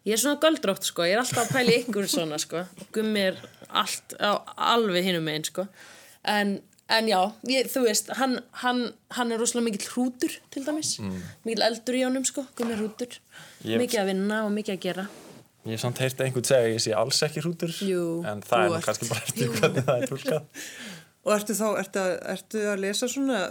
ég er svona göldrótt sko, ég er alltaf að pæla í ykkur svona sko, gummi er allt á, alveg hinum megin sko. En, en já, ég, þú veist hann, hann, hann er rosalega mikill hrútur til dæmis, mikill eldur í honum sko. Gummi er hrútur, Ég- mikið að vinna og mikið að gera. Ég hef samt heyrt einhvern segja að ég sé alls ekki hrútur Jú, en það er kannski bara eftir hvernig það er tólkað. Og ertu þá, ertu að, ertu að lesa svona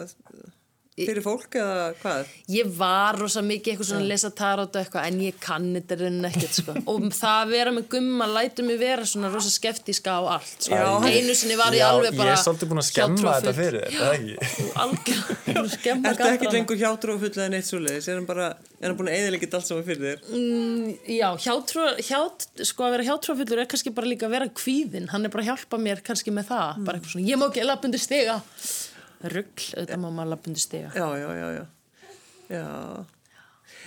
fyrir fólk eða hvað? Ég var rosa mikið eitthvað svona að lesa tarot og eitthvað en ég kann þetta raunin ekkert sko. og það að vera með gumma lætur mig vera svona rosa skeftíska á allt sko. Einu sinni var ég Já, alveg bara Ég er svolítið búin að skemma þetta fyrir þér, er það ekki? algjör skemma Ertu ekki lengur hjátrúfull eða neitt svoleiðis? Er hann bara, er hann búin að eðilegja allt saman fyrir þér? Já, hjátrú, hját, sko að vera hjátrúafullur er kannski bara líka að vera kvíðin hann er bara að hjálpa mér kannski með það bara eitthvað svona, ég má ekki lappa undir stiga rugl, auðvitað má maður lappa undir stiga Já, já, já, já. já.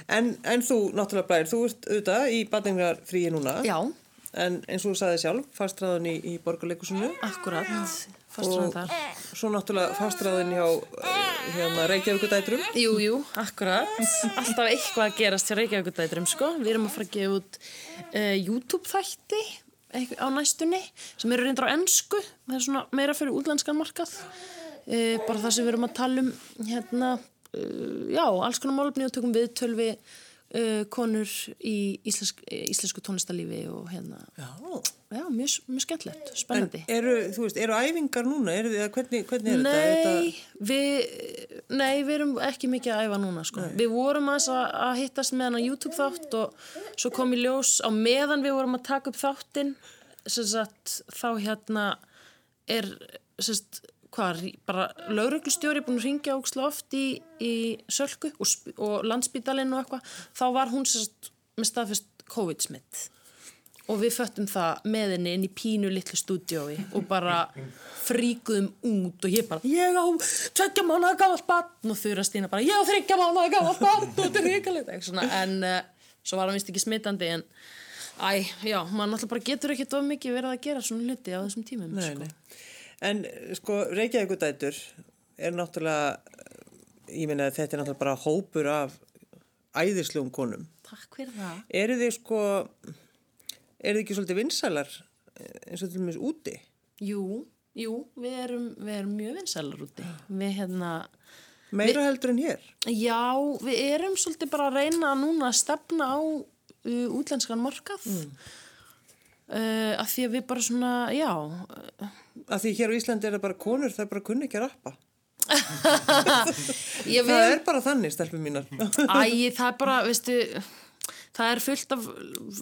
En, en þú, náttúrulega Blær, þú ert auðvitað í batningarfríi núna. Já, En eins og þú sagði sjálf, fastræðan í, í borgarleikusinu Akkurat, fastur hann og þar. svo náttúrulega fastræðan hjá eh, hérna, Reykjavíkudætrum. Jú, jú, akkurat. Alltaf eitthvað að gerast hjá Reykjavíkudætrum, sko. Við erum að fara að gefa út uh, YouTube-þætti eitthvað á næstunni sem eru reyndar á ennsku. Það er svona meira fyrir útlenskan markað. Uh, bara það sem við erum að tala um, hérna, uh, já, alls konar málefni og tökum viðtöl við uh, konur í íslensk, íslensku tónlistarlífi og hérna, Já. já, mjög, mjög skemmtilegt, En spennandi. eru, þú veist, eru æfingar núna? Eru, þið- hvernig, hvernig er þetta? Nei, þetta? við, nei, við erum ekki mikið að æfa núna sko. Við vorum að, að hittast með hann á YouTube þátt og svo kom í ljós á meðan við vorum að taka upp þáttinn sem sagt, þá hérna er sagt, hvað, bara lauruglustjóri búin að ringja óksla oft í, í Sölku og, og landsbítalinn og eitthvað þá var hún sagt með staðfest COVID-smitt og við föttum það með henni inn í pínu litlu stúdiói og bara fríkuðum út og ég bara ég á tveggja mánuða gamalt barn og þurra Stína bara ég á þryggja mánuða gamalt barn og þetta er ríkalegt en uh, svo var hann vist ekki smitandi en æ, já, maður náttúrulega bara getur ekkert of mikið verið að gera svona hluti á þessum tímum Nei, sko. nei. En sko, Reykjavíkudætur er náttúrulega, ég meina að þetta er náttúrulega bara hópur af æðislegum konum. Takk fyrir það Eru þið sko, eru þið ekki svolítið vinsælar eins og til dæmis úti? Jú, jú, við erum, við erum mjög vinsælar úti við hérna Meira heldur en hér? Já, við erum svolítið bara að reyna núna að stefna á uh, útlenskan markað mm. Uh, af því að við bara svona, já. Af því hér á Íslandi er það bara konur, það er bara kunni ekki að rappa. Það við, er bara þannig, stelpum mínar. Æ, það er bara, veistu það er fullt af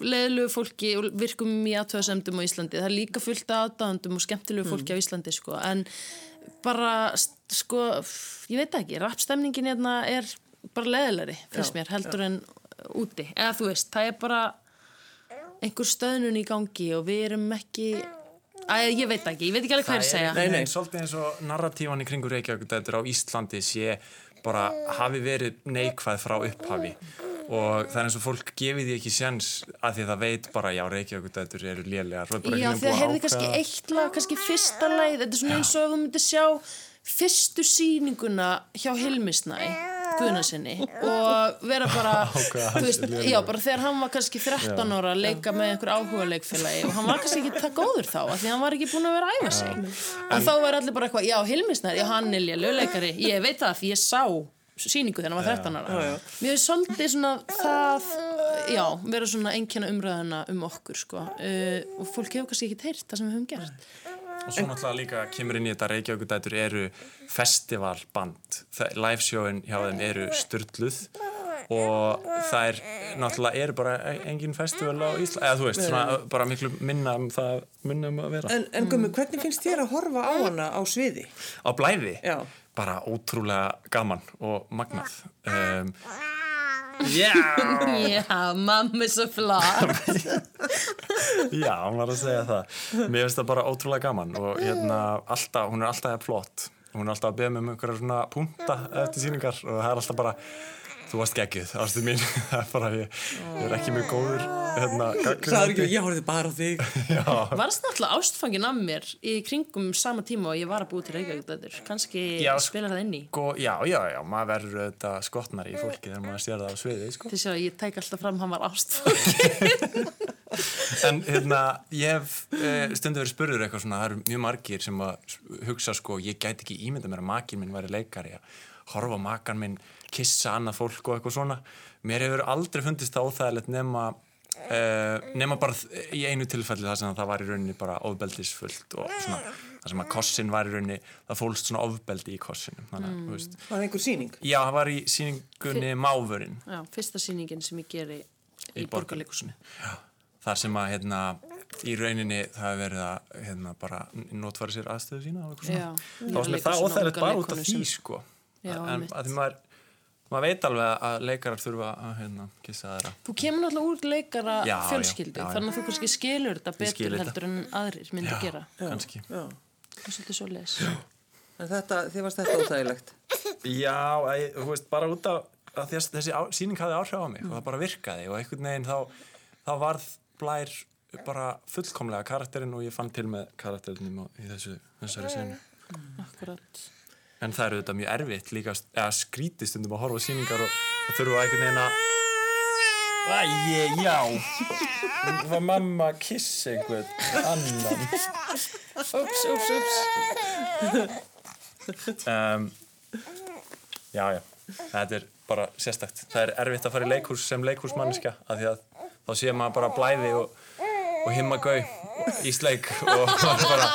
leðilegu fólki og virkum í aðtöðasemdum á Íslandi. Það er líka fullt af aðdáðandum og skemmtilegu fólki á Íslandi sko, en bara sko, ég veit ekki rappstemningin hérna er bara leðilegri finnst mér, heldur en úti. Eða þú veist, það er bara einhver stöðnun í gangi og við erum ekki Æ, ég veit ekki, ég veit ekki alveg hvað ég er að segja. Nei, nei. Svolítið eins og narratífan í kringu Reykjavík á Íslandi sé bara hafi verið neikvæð frá upphafi. Og það er eins og fólk gefið því ekki séns að því það veit bara já Reykjavík eru lélegar Já, búið heyrði kannski eitt lag, kannski fyrsta lagið, þetta er svona eins og ef þú myndir sjá fyrstu sýninguna hjá Hilmisnæ, Guðnarsinni og vera bara, þú veist, já, bara þegar hann var kannski 13 ára að leika með einhver áhuga leikfélagi og hann var kannski ekki það góður þá, af því hann var ekki búin að vera að æfa sig. Og þá var allir bara eitthvað, já, Hilmisnæ, já, hann er léluleikari, ég veit það því ég sá sýningu þegar hann var 13 ára. Mér er svolítið svona það já, vera svona einkenna umræðuna um okkur sko. Uh, og fólk hefur kannski ekki heyrt það sem við höfum gert og svo náttúrulega líka kemur inn í þetta Reykjavík eru festivalband. Livesjóin hjá þeim eru styrluð og það er náttúrulega eru bara engin festival á Ísla eða þú veist, svona bara miklu minna um það minna um að vera. En, en gummi, hvernig finnst þér að horfa á hana á sviði? á blæði? Já. bara ótrúlega gaman og magnað. Um, já, já, mamma er svo flott já, hún var að segja það. Mér finnst það bara ótrúlega gaman og hérna, alltaf, hún er alltaf flott. Hún er alltaf að beða mig um einhverja svona punta eftir síningar og það er alltaf bara þú varst geggjuð, ástu mín. Það er bara, ég, ég er ekki mjög góður hérna, Sæður ekki, ég horfði bara á þig. já, varst náttúrulega ástfangin af mér í kringum sama tíma og ég var að búi til Reykjavík kannski Já, spilar það inn í. sko, já, já, já, maður verður þetta skotnar í fólki þegar maður sér það á sviði, sko. Til að ég tæk alltaf fram hann var ástfangin En hérna, ég hef uh, stundu verið spurður eitthvað svona, það eru mjög margir sem að hugsa sko, ég gæti ekki ímynda mér að makinn minn væri leikari að horfa makan minn, kissa annað fólk og eitthvað svona. Mér hefur aldrei fundist það óþægilegt nema, uh, nema bara í einu tilfelli það sem að það var í rauninni bara ofbeldisfullt og svona, það sem að kossin var í rauninni, það fólst svona ofbeldi í kossinum, þannig að, þú veist. Var það einhver síning? Já, það var í síningunni Mávurinn já, fyrsta sýningin sem ég geri í, í borgarleikusinu þar sem að hérna í rauninni það er verið að hérna bara notfæra sér aðstöðu sína og eitthvað Já. svona þá er það óþægilegt bara út af því sko Já, en einmitt. að því maður maður veit alveg að leikarar þurfa að hérna kissa þeirra Þú kemur náttúrulega úr leikara Já, fjölskyldu, já, já. þannig að þú kannski skilur þetta betur þetta. heldur en aðrir myndi gera. kannski þetta, þið varst þetta óþægilegt. Já, að, þú veist, bara út af að þess, þessi á, síning hafði áhrif á mig og það bara virkaði og einhvern veginn þá, þá varð blær bara fullkomlega karakterinn og ég fann til með karakterinum í þessu, þessari senu. Akkurat. En það eru þetta mjög erfitt líka, eða skrítið stundum að horfa á sýningar og, þurfa einhvern veginn að Æ, já. Nú var mamma að kissa einhvern annan? Ups, ups, ups. um, Já, já. Þetta er bara sérstakt. Það er erfitt að fara í leikhús sem leikhúsmanniska af því að þá sé maður bara blæði og, og himma gau í sleik og bara,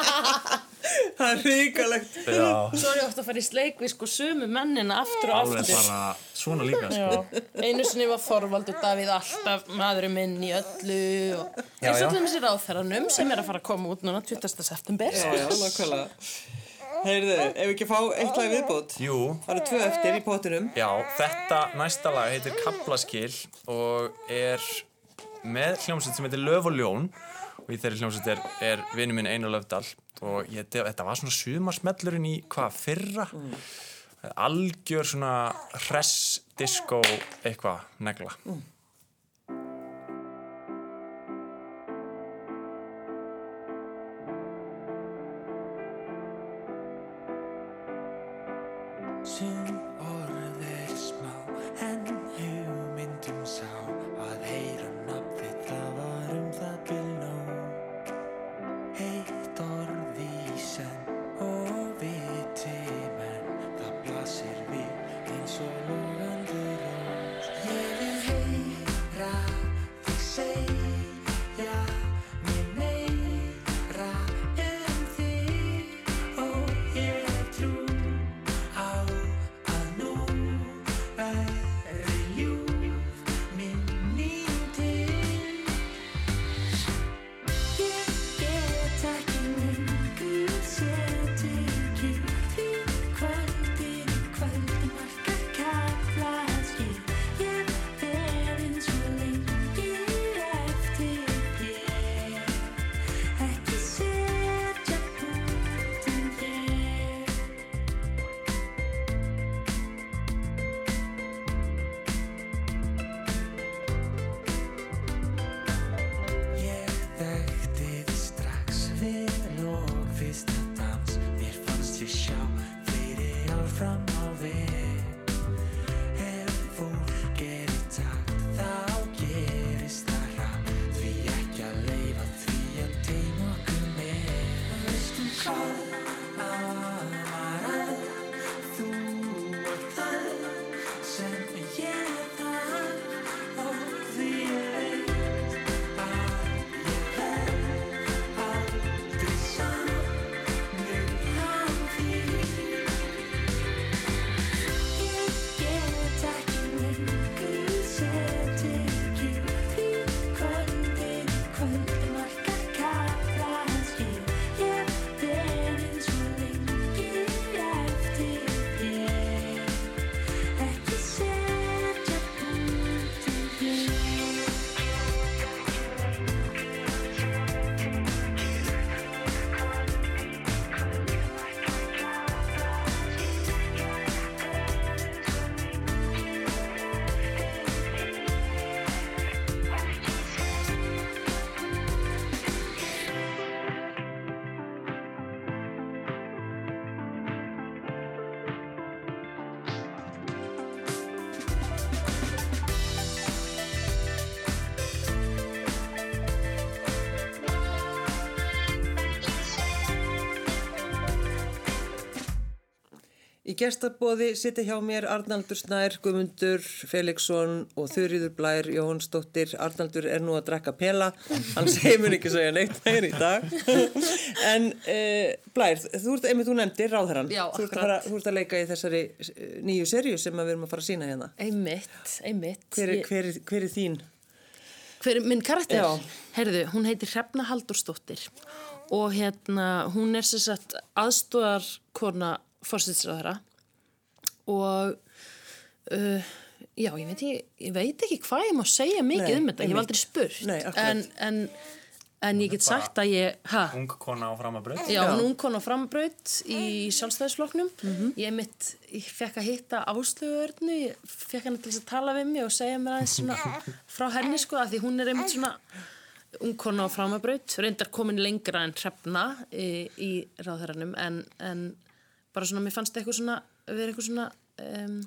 Það er ríkalegt. já, Svo er ég ofta að fara í sleik við sko sömu mennina aftur og alveg aftur. bara svona líka sko. Einu sinni var Þorvaldur Davíð alltaf maðurinn minn í öllu og Já, eins og til þessi ráðferðanum sem er að fara að koma út núna 20. september Já, já, nákvæmlega. Heyrðu, ef við ekki fá eitt lag viðbót. Jú, Það eru tvö eftir í pottinum. Já, þetta næsta lag heitir Kaplaskil og er með hljómsveit sem heitir Löf og Ljón og í þeirri hljómsveit er, er vinnu minn Einar Löfdal og ég, þetta var svona sumarsmellurinn í hvað fyrra? Algjör svona hress disco eitthvað negla. Sum gestabóði sitja hjá mér Arnaldur Snær, Guðmundur Felixson og Þurriður Blær Jóhannsdóttir. Arnaldur er nú að drekka pela, hann segir mér ekki segja neitt meir í dag. en uh, Blær, þú ert, einmitt þú nefndir ráðherran. Já, þú ert, akkurat. fara, þú ert að leika í þessari eh, nýju serju sem við erum að fara að sína hérna. Einmitt, einmitt. Hver, er- hver, er- hver er þín? Hver er minn karakter? Já. Herðu, hún heitir Hrefna Haldursdóttir og hérna, hún er sem sagt kona fórsýtsræðara og uh, já, ég veit, ekki, ég veit ekki hvað ég má segja mikið Nei, um þetta, ég hef aldrei spurt. Nei, en, en, en ég get sagt að ég, ha? ung kona á framabraut Já, hún kom á frambraut í sjálfstæðisflokknum. Mhm. Ég mitt, ég fekk að hitta áslöguörnu, ég fekk henni til þess að tala við mig og segja mér aðeins svona frá henni sko, að því hún er einmitt svona, ungkona á framabraut, reyndar komin lengra en hrefna í, í ráðherranum. En, en bara svona, mér fannst eitthvað svona, verið eitthvað svona, um,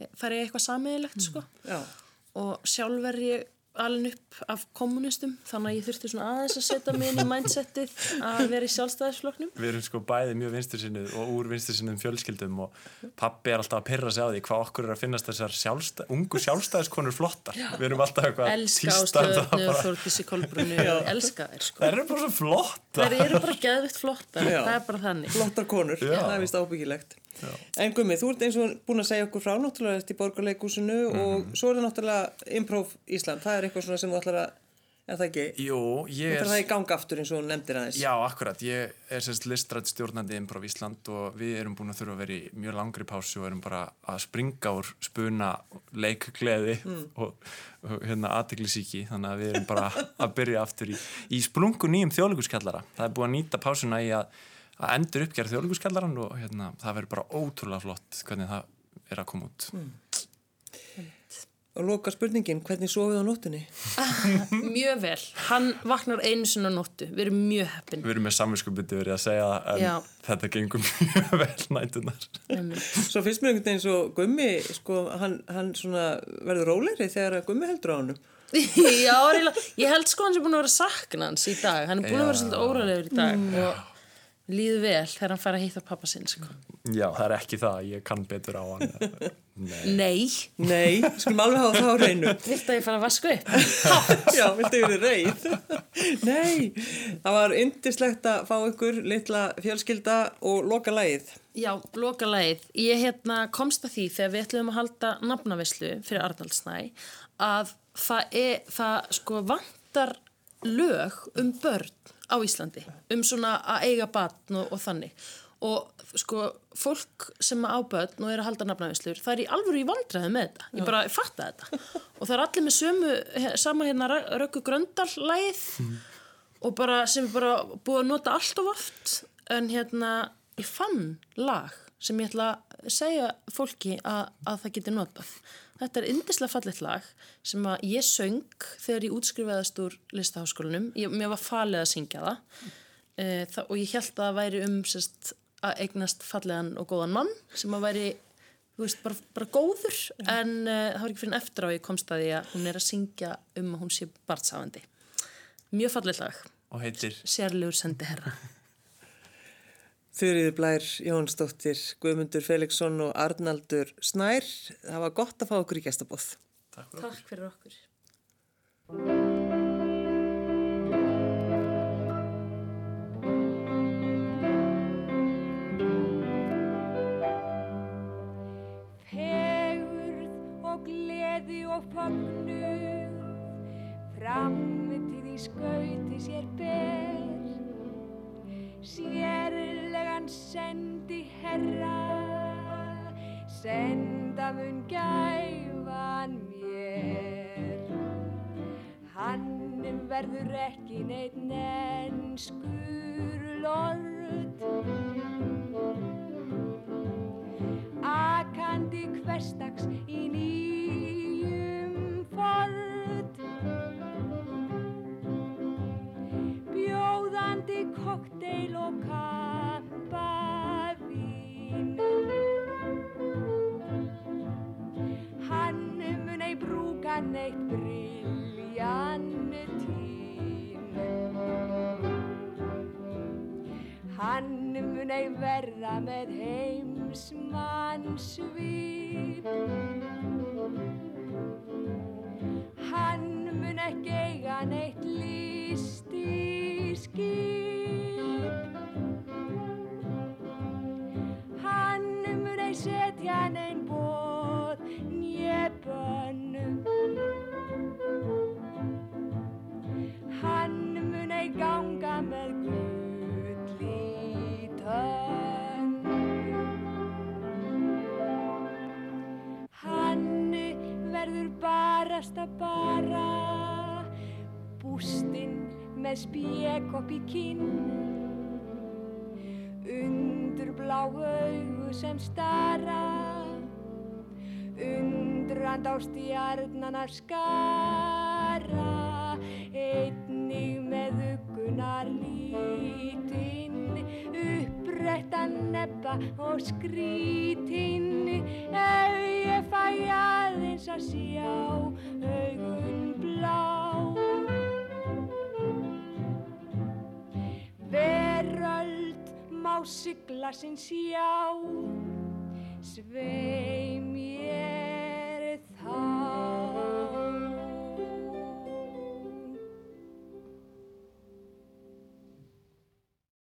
ég eitthvað samiðilegt sko Já. og sjálf er ég alin upp af kommunistum þannig að ég þurfti svona aðeins að setja mig inn í mindsetið að vera í sjálfstæðisflokknum Við erum sko bæði mjög vinstursinnið og úr vinstursinnum fjölskyldum og pappi er alltaf að pyrra sig á því hvað okkur er að finnast þessar sjálfstæð, ungu sjálfstæðiskonur flottar. Við erum alltaf eitthvað að elska um ástöðnu og. Þórtísi Kolbrunni og elska þær sko Það eru bara svo flottar. þær eru bara geðvitt flottar, Já. það er bara þannig Flottar konur, Já. það er vist ábyggilegt. En Gummi, þú ert eins og búin að segja okkur frá náttúrulega eftir borgarleikúsinu og svo er það náttúrulega Improv Ísland, það er eitthvað sem þú ætlar að, er það ekki? Jú, ég ætlar það í er... gang aftur eins og nefndir aðeins. Já, akkurat. Ég er sérst listrætt stjórnandi Improv Ísland og við erum búin að þurfa að vera í mjög langri pásu og erum bara að springa úr spuna leikgleði og, og hérna aðteglisíki þannig að við erum bara að byrja aftur í, í sprungu nýjum þjóðleikuskjallara. Það er búin að nýta pásuna í að, að endur uppgjara þjóðleikuskjallaran og hérna, það verður bara ótrúlega flott hvernig það er að koma út. Og loka spurningin, hvernig sofið á nóttunni? mjög vel, hann vaknar einu sinna nóttu, við erum mjög heppin Við erum með samvinskupbyttu verið að segja en Já. þetta gengur mjög vel nætunar. Svo finnst mér einhvern veginn svo Gummi, sko, hann, hann svona verður rólegri þegar að Gummi heldur á honum. Já, ég held sko hann sem búin að vera sakna hans í dag hann er búin að vera Já. svolítið óræðilegur í dag og líður vel þegar hann fær að hitta pappa sinn sko. Já, það er ekki það, ég kann betur á hann. Nei. Nei, Nei, skulum alveg hafa það á hreinu. vilt að ég fara að vaska upp? Já, viltu verið reið? Nei, það var yndislegt að fá ykkur litla fjölskylda og loka lagið. Já, loka lagið. Ég hérna komst að því þegar við ætlum að halda nafnavislu fyrir Arnaldsnæ að það, er, það sko vantar lög um börn á Íslandi um svona að eiga batn og, og þannig. Og sko fólk sem á börn og er að halda nafnavislur það er í alvöru í vandræði með þetta. Ég bara fatta þetta. Og það er allir með sömu, sama hérna Röggu Gröndal lagið og bara sem er bara búið að nota allt of oft. En hérna ég fann lag sem ég ætla að segja fólki að, að það geti notað. Þetta er yndislega fallet lag sem að ég söng þegar ég útskrifaðast úr listaháskólanum. Ég, mér var falið að syngja það, e, það og ég held að það væri um sérst, að eignast fallegan og góðan mann sem að væri veist, bara, bara góður en uh, það var ekki fyrir en eftir á ég komst að því að hún er að syngja um að hún sé barnsáðandi. Mjög fallet lag, Og heitir sérlegur sendi herra. Þurriður Blær, Jónsdóttir, Guðmundur Felixson og Arnaldur Snær. Það var gott að fá okkur í gestabóð. Takk fyrir okkur. Fegurð og gleði og fögnuð Framtíð í skauti sér ber Sérlegan sendi herra. Senda mun gæfan mér. Hann verður ekki neitt nenskur lord. Akandi hverstags í nýjum ford Bjóðandi kokteil og kampavín Hann mun ei brúka neitt briljantín Hann mun ei verða með heimsmannsvip á stjarnana skara Einni með ugunar lítinn upprættan nebba og skrítinn ef ég fæ aðeins að sjá augun blá. Veröld má sigla sinn sjá Svei